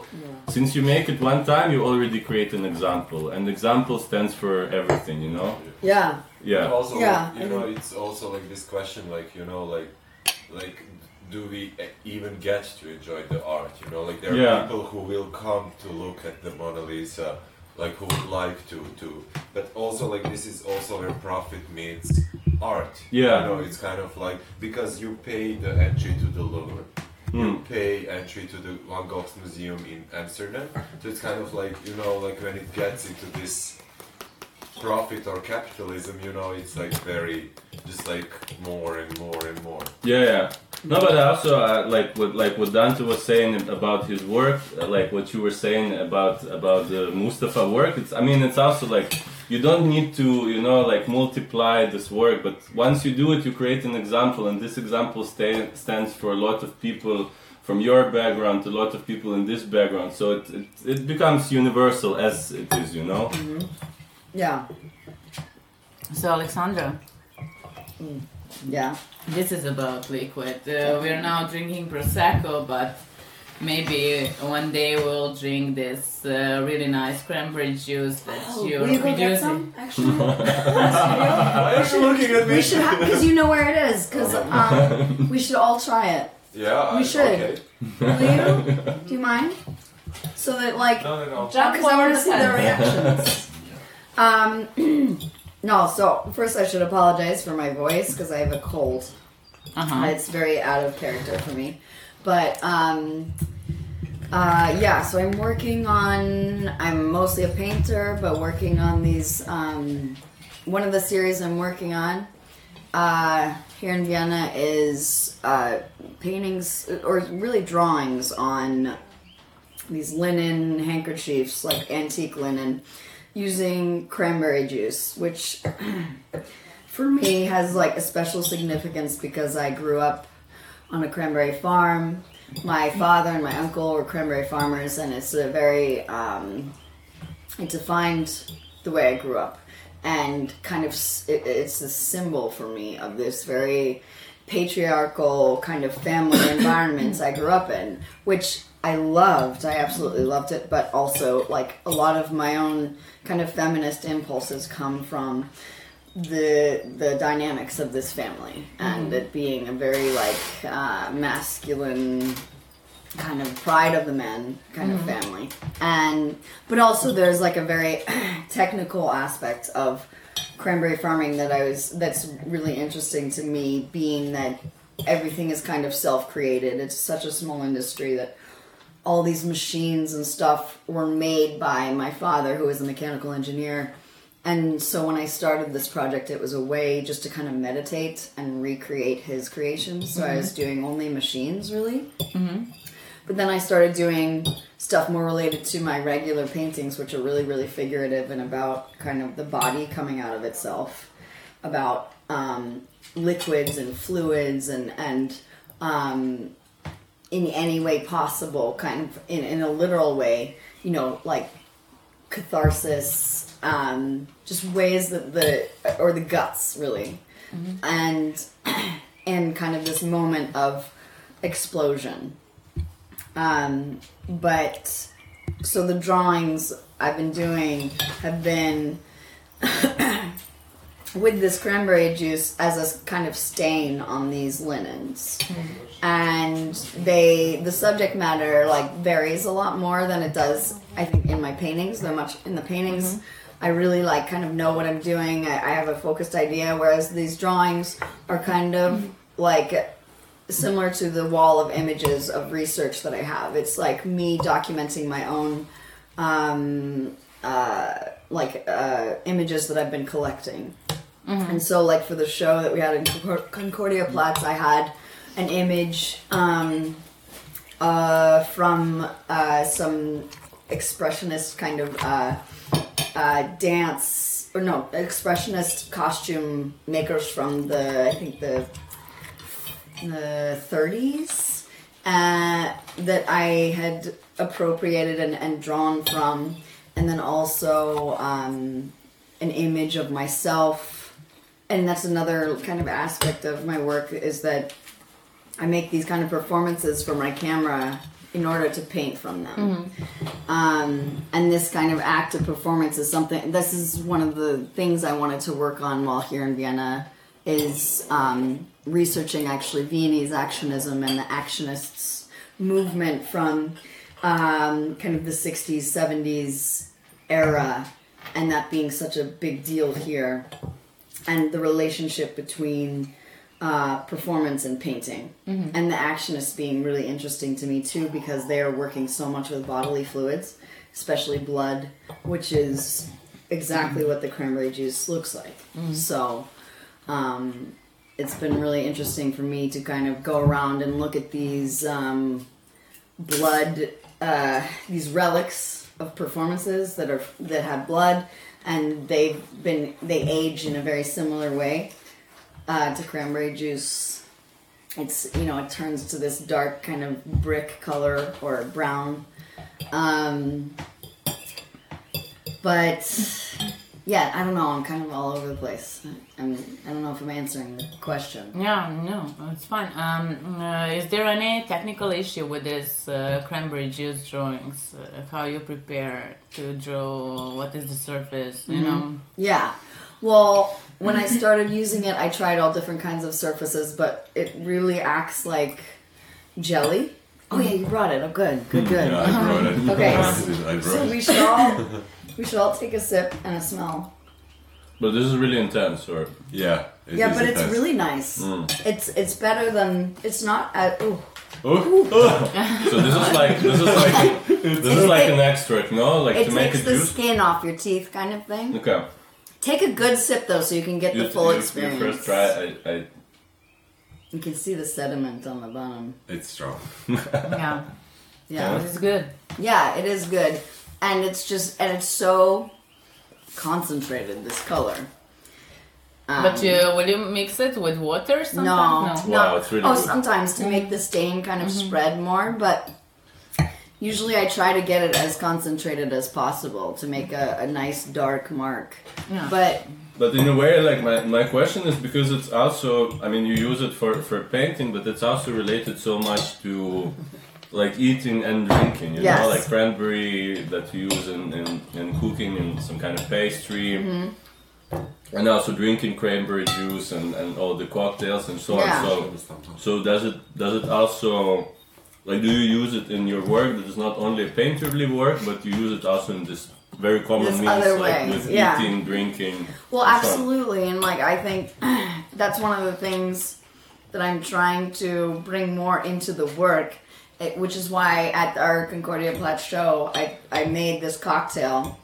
Since you make it one time, you already create an example, and example stands for everything. You know? Yeah. Yeah. also Yeah, you know it's also like this question like you know like like do we even get to enjoy the art you know like there are Yeah. people who will come to look at the mona lisa like who would like to to but also like this is also where profit meets art Yeah. you know it's kind of like because you pay the entry to the louvre you hmm. pay entry to the Van Gogh's museum in Amsterdam. So it's kind of like you know, like when it gets into this profit or capitalism, you know, it's like very just like more and more and more. Yeah, yeah. No, but also uh, like what like what Dante was saying about his work, uh, like what you were saying about about the Mustafa work. It's I mean it's also like you don't need to you know like multiply this work, but once you do it, you create an example, and this example stay, stands for a lot of people from your background to a lot of people in this background. So it it, it becomes universal as it is, you know. Yeah. So, Alexandra, Yeah. this is about liquid. Uh, we're now drinking prosecco, but maybe one day we'll drink this uh, really nice cranberry juice that you're Oh, Will you go get some? [laughs] Actually, Why are you looking at me? we should because you know where it is. Because um, we should all try it. Yeah, We should. Okay. Will you? Do you mind? So that like No, no, no. because I want to see their reactions. [laughs] Um, [clears throat] [clears throat] no, so first I should apologize for my voice because I have a cold. Uh-huh. It's very out of character for me. But um, uh, yeah, so I'm working on. I'm mostly a painter, but working on these. Um, one of the series I'm working on uh, here in Vienna is uh, paintings or really drawings on these linen handkerchiefs, like antique linen, using cranberry juice, which [clears throat] for me has like a special significance because I grew up on a cranberry farm. My father and my uncle were cranberry farmers, and it's a very um, it defined the way I grew up, and kind of it, it's a symbol for me of this very patriarchal kind of family [coughs] environment I grew up in, which I loved. I absolutely loved it, but also like a lot of my own kind of feminist impulses come from the the dynamics of this family and it being a very like uh, masculine kind of pride of the men kind of family. And but also there's like a very [clears throat] technical aspect of cranberry farming that I was that's really interesting to me being that everything is kind of self-created. It's such a small industry that all these machines and stuff were made by my father who is a mechanical engineer and so when I started this project, it was a way just to kind of meditate and recreate his creations. So I was doing only machines, really. Mm-hmm. But then I started doing stuff more related to my regular paintings, which are really, really figurative and about kind of the body coming out of itself, about um, liquids and fluids and and um, in any way possible, kind of in, in a literal way, you know, like catharsis, um, just ways that the or the guts really, and [clears throat] and kind of this moment of explosion. Um, but so the drawings I've been doing have been [clears throat] with this cranberry juice as a kind of stain on these linens. And they the subject matter like varies a lot more than it does i think in my paintings they're much in the paintings. I really like kind of know what i'm doing. I, I have a focused idea whereas these drawings are kind of like similar to the wall of images of research that i have. It's like me documenting my own um, uh, like uh, images that i've been collecting and so, like for the show that we had in Concordia Platz, I had an image um, uh, from uh, some expressionist kind of uh, uh, dance, or no, expressionist costume makers from the, I think the the 30s uh, that I had appropriated and, and drawn from, and then also um, an image of myself and that's another kind of aspect of my work is that I make these kind of performances for my camera in order to paint from them. Um, and this kind of act of performance is something. This is one of the things I wanted to work on while here in Vienna is um, researching actually Viennese actionism and the actionists movement from um, kind of the 60s, 70s era, and that being such a big deal here and the relationship between uh, performance and painting, and the actionists being really interesting to me too because they are working so much with bodily fluids, especially blood, which is exactly what the cranberry juice looks like. So, um, it's been really interesting for me to kind of go around and look at these um, blood, uh, these relics of performances that are that have blood, and they've been they age in a very similar way uh, to cranberry juice. It's you know it turns to this dark kind of brick color or brown, um, but yeah, I don't know. I'm kind of all over the place. I'm, I don't know if I'm answering the question. Yeah, no, it's fine. Um, uh, is there any technical issue with this uh, cranberry juice drawings? Uh, how you prepare to draw? What is the surface? You know. Yeah. Well, when I started using it, I tried all different kinds of surfaces, but it really acts like jelly. Oh yeah, you brought it. Oh, good, good, good. [laughs] Yeah, I brought it. Okay. [laughs] I brought So it. we should all [laughs] we should all take a sip and a smell. But this is really intense, or Yeah. it yeah, is but it's intense. really nice. Mm. It's it's better than it's not. At, ooh. oh, so this is like this is like [laughs] this is like an extract, no? Like It to make takes the juice. skin off your teeth, kind of thing. Okay, Take a good sip though, so you can get you, the full you, experience. you first try. I, I You can see the sediment on the bottom. It's strong. Yeah, Yeah. it's good. Yeah, it is good, and it's just and it's so concentrated this color. Um, But you, will you mix it with water no, sometimes? no. Wow, it's really oh, good. sometimes to make the stain kind of spread more, but usually I try to get it as concentrated as possible to make a, a nice dark mark. Yeah. But But in a way, like my, my question is because it's also, I mean, you use it for, for painting, but it's also related so much to like eating and drinking, you Yes. know, like cranberry that you use in, in, in cooking in some kind of pastry. Mm-hmm. And also drinking cranberry juice and, and all the cocktails and so Yeah. on. So, so does it does it also like do you use it in your work that is not only a painterly work, but you use it also in this very common This means other like way, with yeah. eating, drinking. Well, and so absolutely, and like I think [clears throat] that's one of the things that I'm trying to bring more into the work, it, which is why at our Concordia Platz show, I I made this cocktail,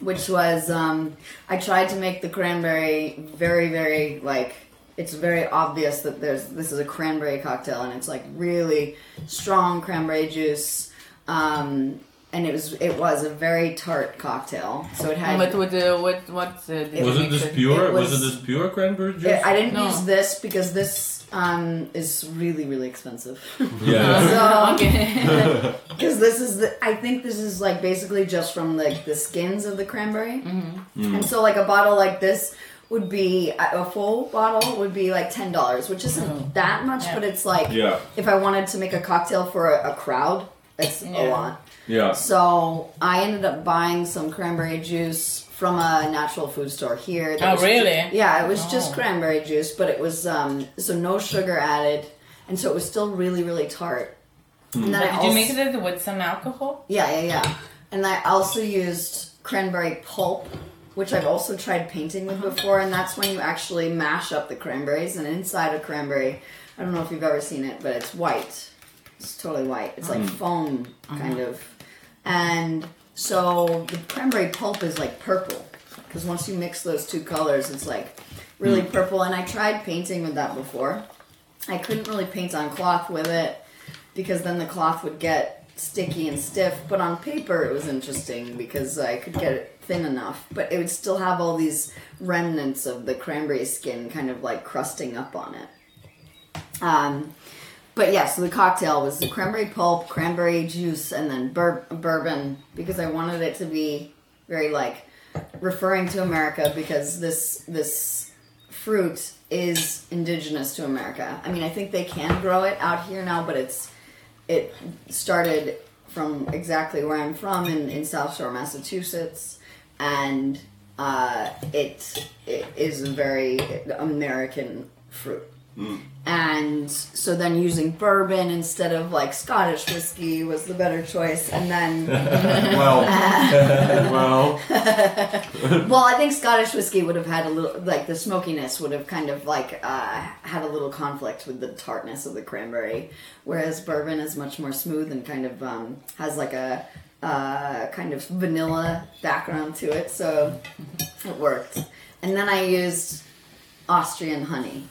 which was um, I tried to make the cranberry very very like it's very obvious that there's this is a cranberry cocktail and it's like really strong cranberry juice. Um, and it was it was a very tart cocktail, so it had. But with the what what uh, did wasn't this pure? It was, was- it this pure cranberry juice? Yeah, I didn't No. use this because this um, is really, really expensive. yeah. [laughs] so, [laughs] Okay. [laughs] because this is the, I think this is like basically just from like the skins of the cranberry, Mm-hmm. and so like a bottle like this would be a a full bottle would be like ten dollars, which isn't that much, Yeah. but it's like Yeah. if I wanted to make a cocktail for a, a crowd, it's a lot. Yeah. So I ended up buying some cranberry juice from a natural food store here. that Oh, really? yeah, it was just Oh. cranberry juice, but it was um, so no sugar added, and so it was still really really tart. Hmm. And then I did also, you mix it with some alcohol? Yeah, yeah, yeah. And I also used cranberry pulp, which I've also tried painting with uh-huh. before, and that's when you actually mash up the cranberries, and inside a cranberry, I don't know if you've ever seen it, but it's white. It's totally white. It's like hmm. foam, kind uh-huh. of. And so the cranberry pulp is like purple, because once you mix those two colors, it's like really purple. And I tried painting with that before. I couldn't really paint on cloth with it because then the cloth would get sticky and stiff. But on paper, it was interesting because I could get it thin enough, but it would still have all these remnants of the cranberry skin kind of like crusting up on it. Um, but yeah, so the cocktail was the cranberry pulp, cranberry juice, and then bur- bourbon because I wanted it to be very like referring to America because this this fruit is indigenous to America. I mean, I think they can grow it out here now, but it's it started from exactly where I'm from in, in South Shore, Massachusetts, and uh, it it is a very American fruit. And so then using bourbon instead of like Scottish whiskey was the better choice. And then, [laughs] well, [laughs] well, [laughs] well, I think Scottish whiskey would have had a little, like the smokiness would have kind of like uh, had a little conflict with the tartness of the cranberry. Whereas bourbon is much more smooth and kind of um, has like a uh, kind of vanilla background to it. So it worked. And then I used Austrian honey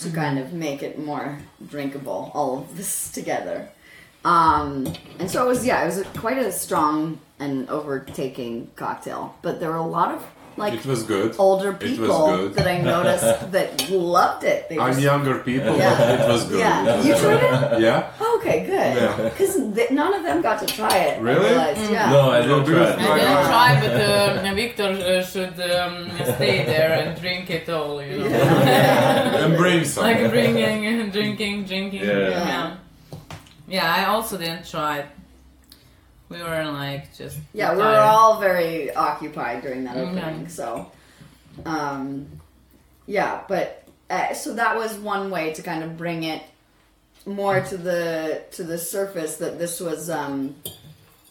to kind of make it more drinkable, all of this [laughs] together. Um, and so it was, yeah, it was a, quite a strong and overtaking cocktail. But there were a lot of like it was good. older It was people good. that I [laughs] noticed that loved it. They I'm just- younger people, Yeah. but [laughs] it was good. Yeah, you tried it. Yeah? Okay, good. Yeah. Because none of them got to try it. I Really? realized, Yeah. No, I didn't try. I didn't try, but uh, Victor uh, should um, stay there and drink it all, you know. And bring some. like [laughs] drinking, drinking, drinking. Yeah. yeah. Yeah, I also didn't try it. We were like just. Yeah, we were all very occupied during that Mhm. opening. So, um, yeah, but uh, so that was one way to kind of bring it more to the to the surface that this was um,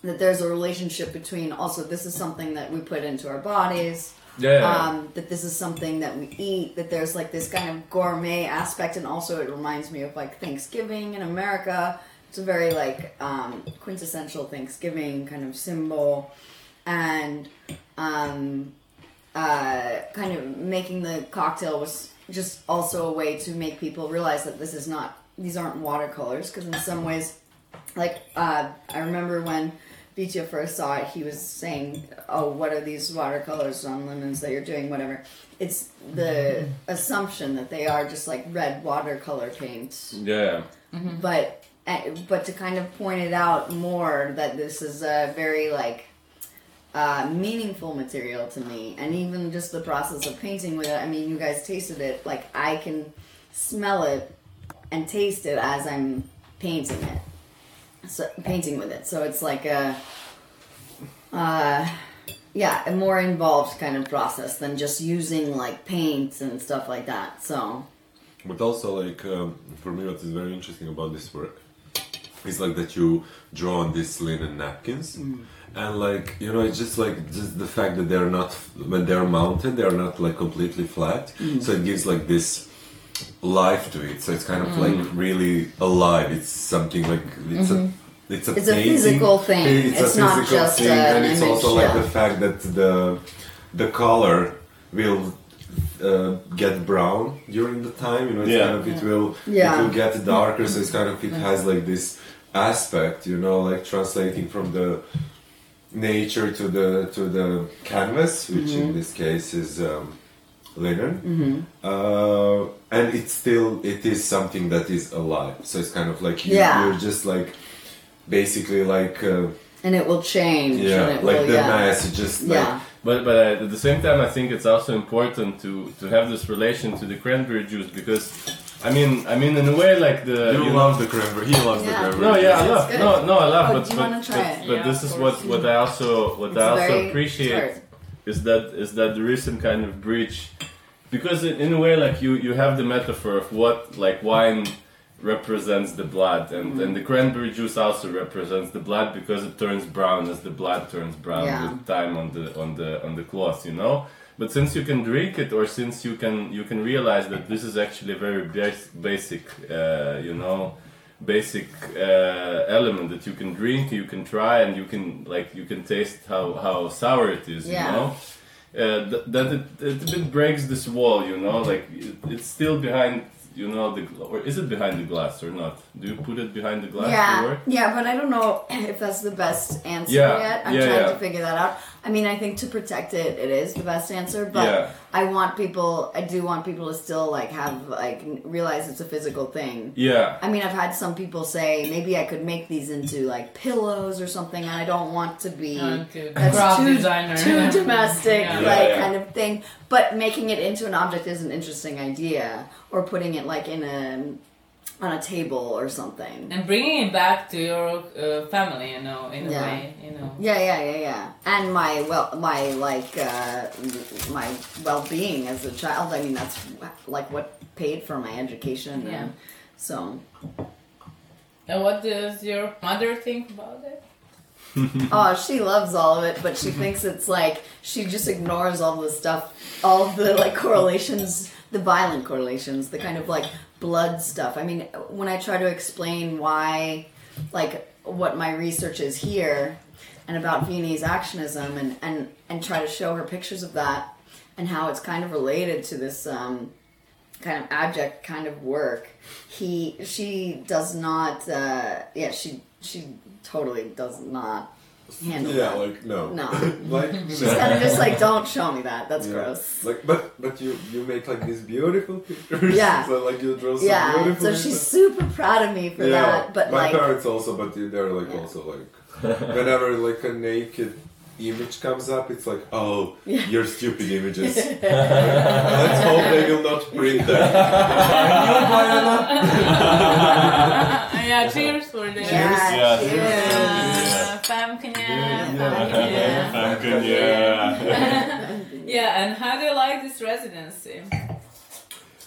that there's a relationship between also this is something that we put into our bodies. Yeah. Um, that this is something that we eat. That there's like this kind of gourmet aspect, and also it reminds me of like Thanksgiving in America. It's a very like um, quintessential Thanksgiving kind of symbol, and um, uh, kind of making the cocktail was just also a way to make people realize that this is not these aren't watercolors because in some ways, like uh, I remember when Vitya first saw it, he was saying, "Oh, what are these watercolors on lemons that you're doing? Whatever." It's the assumption that they are just like red watercolor paint, Yeah. but uh, but to kind of point it out more that this is a very like uh, meaningful material to me, and even just the process of painting with it. I mean, you guys tasted it. Like I can smell it and taste it as I'm painting it. So painting with it. So it's like a, uh, yeah, a more involved kind of process than just using like paints and stuff like that. So But also, like um, for me, what is very interesting about this work is like that you draw on these linen napkins, and like you know, it's just like just the fact that they're not when they're mounted, they're not like completely flat, so it gives like this life to it. So it's kind of like really alive. It's something like it's a. It's a, It's a physical thing. It's, It's a not physical just thing, an and it's image, also like yeah. the fact that the the color will uh, get brown during the time. You know, it's Yeah. kind of it will Yeah. it will get darker. So it's kind of it has like this aspect. You know, like translating from the nature to the to the canvas, which Mm-hmm. in this case is um, linen. Uh, and it's still it is something that is alive. So it's kind of like you, Yeah. you're just like basically like. Uh, and it will change. yeah, and it like will, the yeah. mass, it just like Yeah. But but uh, at the same time, I think it's also important to to have this relation to the cranberry juice because, I mean, I mean, in a way, like the you you love the cranberry. He loves Yeah. the cranberry. No, yeah, I love. No, no, I love. Oh, but do you but, try but, it? but Yeah, this is what what I also what It's I also appreciate tart. Is that is that there is some kind of bridge, because in, in a way, like you you have the metaphor of what like wine represents the blood, and Mm-hmm. and the cranberry juice also represents the blood because it turns brown as the blood turns brown Yeah. with time on the on the on the cloth, you know. But since you can drink it, or since you can you can realize that this is actually very bas- basic, uh, you know, basic uh, element that you can drink, you can try, and you can like you can taste how how sour it is, Yeah. you know. Uh, th- that it, it a bit breaks this wall, you know, like it, it's still behind, you know, the or is it behind the glass or not? Do you put it behind the glass? Yeah, yeah, but I don't know [laughs] if that's the best answer Yeah, yet. I'm yeah, trying yeah. to figure that out. I mean, I think to protect it, it is the best answer. But Yeah. I want people, I do want people to still like have like realize it's a physical thing. Yeah. I mean, I've had some people say maybe I could make these into like pillows or something, and I don't want to be that's craft too, designer. too [laughs] domestic, Yeah. Yeah, like yeah. kind of thing. But making it into an object is an interesting idea, or putting it like in a on a table or something. And bringing it back to your uh, family, you know, in a way, you know. Yeah, yeah, yeah, yeah. And my well, my like uh, my well being as a child. I mean, that's like what paid for my education. Yeah. And so And what does your mother think about it? [laughs] Oh, she loves all of it, but she [laughs] thinks it's like she just ignores all the stuff, all the like correlations, the violent correlations, the kind of like blood stuff. I mean, when I try to explain why, like, what my research is here and about Viennese actionism and, and, and try to show her pictures of that and how it's kind of related to this um, kind of abject kind of work, he, she does not, uh, yeah, she, she totally does not handle Yeah, that. like no, No. [laughs] [laughs] like She's kind of just like, don't show me that. That's Yeah. gross. Like, but but you you make like these beautiful [laughs] pictures. Yeah. so like you draw so Yeah. beautiful. So she's super proud of me for yeah. that. But my like, parents also, but they're like Yeah. also like whenever like a naked image comes up, it's like oh Yeah. you're stupid images. Let's hope they will not print them. yeah, cheers for this. yeah, Yeah. cheers. Famkenya, Yeah. Famkenya. Yeah, and how do you like this residency?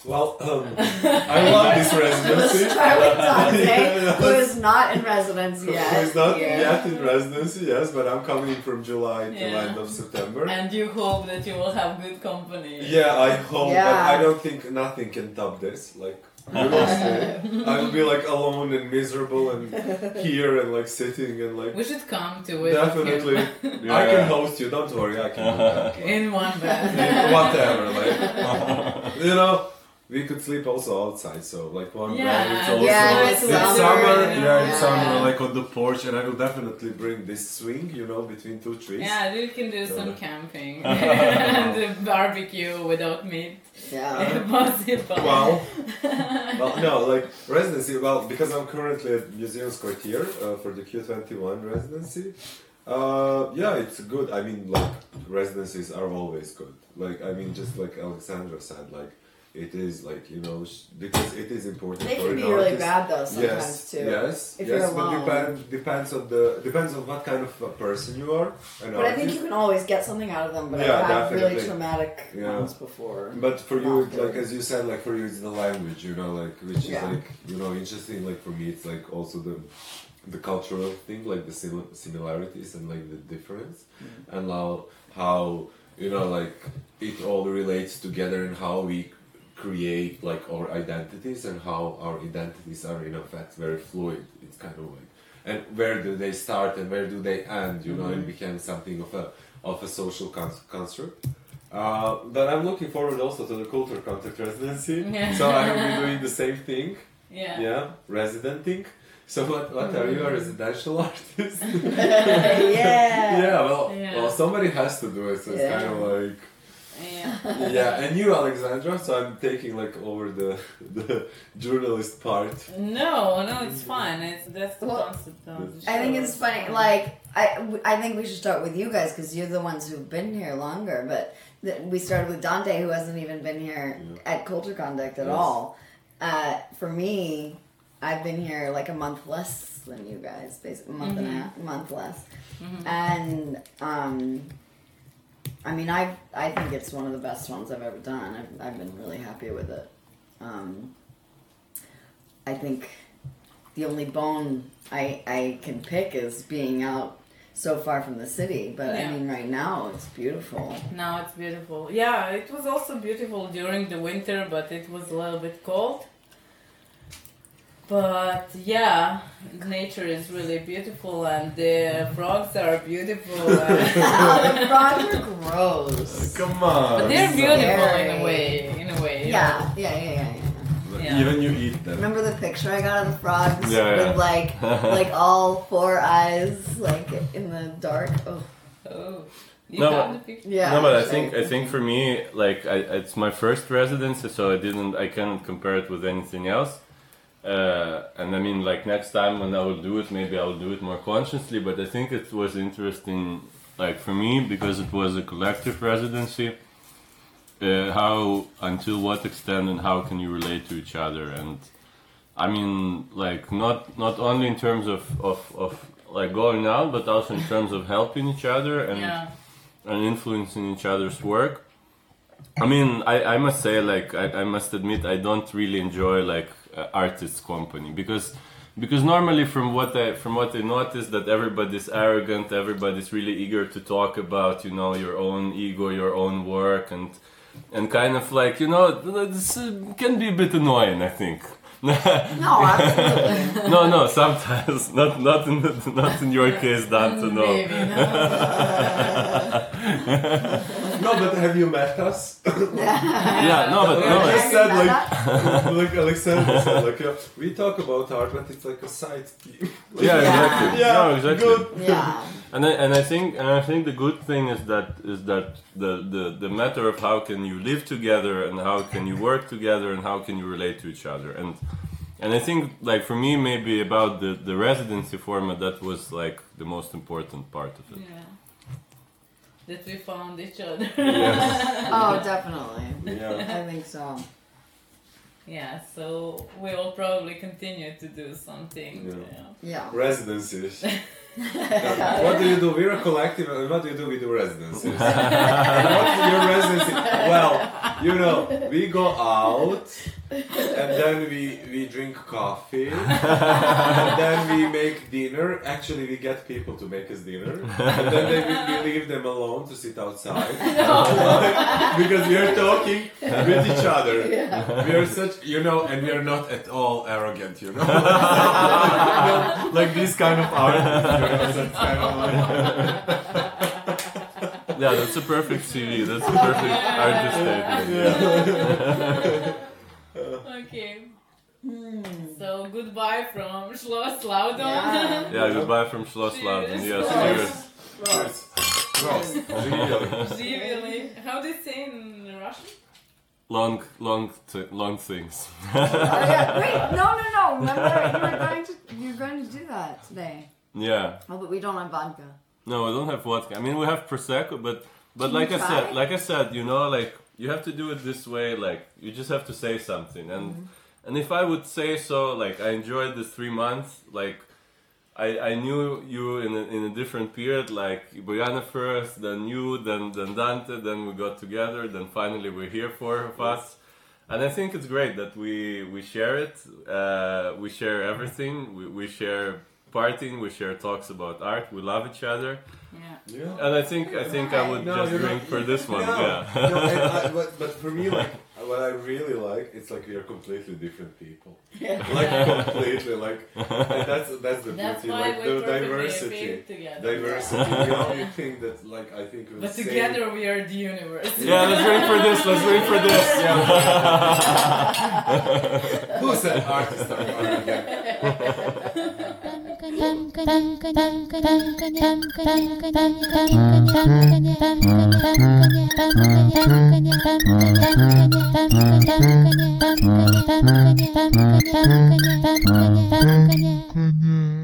Well, um, [laughs] I love this residency. Let's try with Dante, Yeah, who is not in residence yet. Who is not here. yet in residency, yes, but I'm coming from July to Yeah. end of September. And you hope that you will have good company. Yeah, I hope, Yeah. but I don't think nothing can top this. Like, you will see. I will be like alone and miserable and [laughs] here and like sitting and like. We should come to it. Definitely, Yeah. [laughs] I can host you. Don't worry, I can do that. In one bed. Whatever, like [laughs] you know, we could sleep also outside. So like one Yeah, bed. It's also Yeah, it's in lovely. summer. Yeah. Yeah, in Yeah. summer, like on the porch, and I will definitely bring this swing. You know, between two trees. Yeah, we can do some camping [laughs] [laughs] and barbecue without meat. Yeah. if [laughs] possible. Well, well, no, like residency. Well, because I'm currently at Museums Quartier uh, for the Q21 residency. Uh, yeah, it's good. I mean, like residencies are always good. Like, I mean, just like Alexandra said, like it is like you know because it is important. They for can an be really artist. bad though sometimes yes, too. Yes, if yes, but depend, depends on the depends on what kind of a person you are. But I think you can always get something out of them. But Yeah, I've had really traumatic Yeah. ones before. But for you, like as you said, like for you, it's the language, you know, like which Yeah. is like you know interesting. Like for me, it's like also the the cultural thing, like the sim- similarities and like the difference, Mm. and how how you know like it all relates together and how we create like our identities and how our identities are in effect very fluid. It's kind of like and where do they start and where do they end? You know, Mm-hmm. it became something of a of a social cons- construct. Uh, but I'm looking forward also to the culture contact residency. Yeah. [laughs] [laughs] So I will be doing the same thing. Yeah. Yeah, residenting. So what what are you a residential [laughs] artist? yeah. yeah, well, Yeah. well, somebody has to do it. So it's Yeah. kind of like Yeah. yeah. And you, Alexandra. So I'm taking like over the the journalist part. No, no, it's fine. It's that's the Well, concept of the I think it's funny. Like I, I think we should start with you guys because you're the ones who've been here longer. But th- we started with Dante, who hasn't even been here at Culture Contact at Yes. all. Uh, for me, I've been here like a month less than you guys, basically a month and a half, month less. And um, I mean, I I think it's one of the best ones I've ever done. I've, I've been really happy with it. Um, I think the only bone I I can pick is being out so far from the city. But I mean, right now it's beautiful. Now it's beautiful. Yeah, it was also beautiful during the winter, but it was a little bit cold. But yeah, nature is really beautiful, and the frogs are beautiful. and- [laughs] oh, the frogs are gross. Uh, come on. but they're beautiful in a way. In a way. Yeah, yeah, yeah, yeah. yeah. Yeah. Even you eat them. Remember the picture I got of the frogs Yeah, yeah. with like [laughs] like all four eyes like in the dark? Oh, Oh, you No, the yeah. no, but I think I think for me, like I, it's my first residency, so I didn't, I cannot compare it with anything else. Uh, and I mean, like next time when I will do it, maybe I will do it more consciously. But I think it was interesting, like for me, because it was a collective residency. Uh, how, until what extent, and how can you relate to each other? And I mean, like not not only in terms of of, of like going out, but also in terms of helping each other and Yeah. and influencing each other's work. I mean, I, I must say, like, I, I must admit, I don't really enjoy like uh, artists' company because because normally from what I from what I notice that everybody's arrogant, everybody's really eager to talk about you know your own ego, your own work, and and kind of like you know this uh, can be a bit annoying. I think. No, [laughs] absolutely. no, no. Sometimes, [laughs] not not in not in your case, Dante. No. Maybe, no. No, but have you met us? [laughs] Yeah, no, but no. I just said like, like Alexander said, like uh, we talk about art, but it's like a side theme. Yeah, exactly. Yeah, no, exactly. good. yeah. And I, and I think and I think the good thing is that is that the, the the matter of how can you live together and how can you work together and how can you relate to each other and and I think like for me maybe about the the residency format that was like the most important part of it. Yeah. That we found each other. [laughs] [laughs] Oh, definitely. Yeah. I think so. yeah, so we will probably continue to do something. Yeah. Yeah. Yeah. Residencies. [laughs] what do you do? We're a collective, and what do you do? We do residencies. [laughs] what's your residency? Well, you know, we go out, and then we we drink coffee, [laughs] and then we make dinner. Actually, we get people to make us dinner, and then they, we, we leave them alone to sit outside [laughs] [laughs] because we are talking with each other. We are such, you know, and we are not at all arrogant, you know. You like this kind of artists, you know, kind of like, Yeah, that's a perfect CV. That's a perfect artist statement. Goodbye from Schloss Laudon. Yeah. [laughs] Yeah, goodbye from Schloss Laudon. Cheers. Yes, cheers. Really? How do you say in Russian? Long, long, t- long things. Oh, yeah. Wait, no, no, no. Remember, you were going to you're going to do that today. yeah. Oh, but we don't have vodka. No, I don't have vodka. I mean, we have prosecco, but but Can like I said, like I said, you know, like you have to do it this way. Like you just have to say something, and Mm-hmm. And if I would say so, like I enjoyed the three months. Like I I knew you in a, in a different period. Like Bojana first, then you, then then Dante, then we got together, then finally we're here four of us. And I think it's great that we we share it. Uh, we share everything. We, we share partying. We share talks about art. We love each other. Yeah. Yeah. And I think I think I would No, just drink not- for this one. [laughs] No, Yeah. no, and I, but, but for me, like, what I really like, it's like we are completely different people. Yeah. [laughs] Like completely, like, and that's that's the That's beauty, why like we the diversity, together. diversity. The only thing that, like, I think we But say- together we are the universe. Yeah, let's wait for this. Let's wait for this. Who said artists are art? Thank you.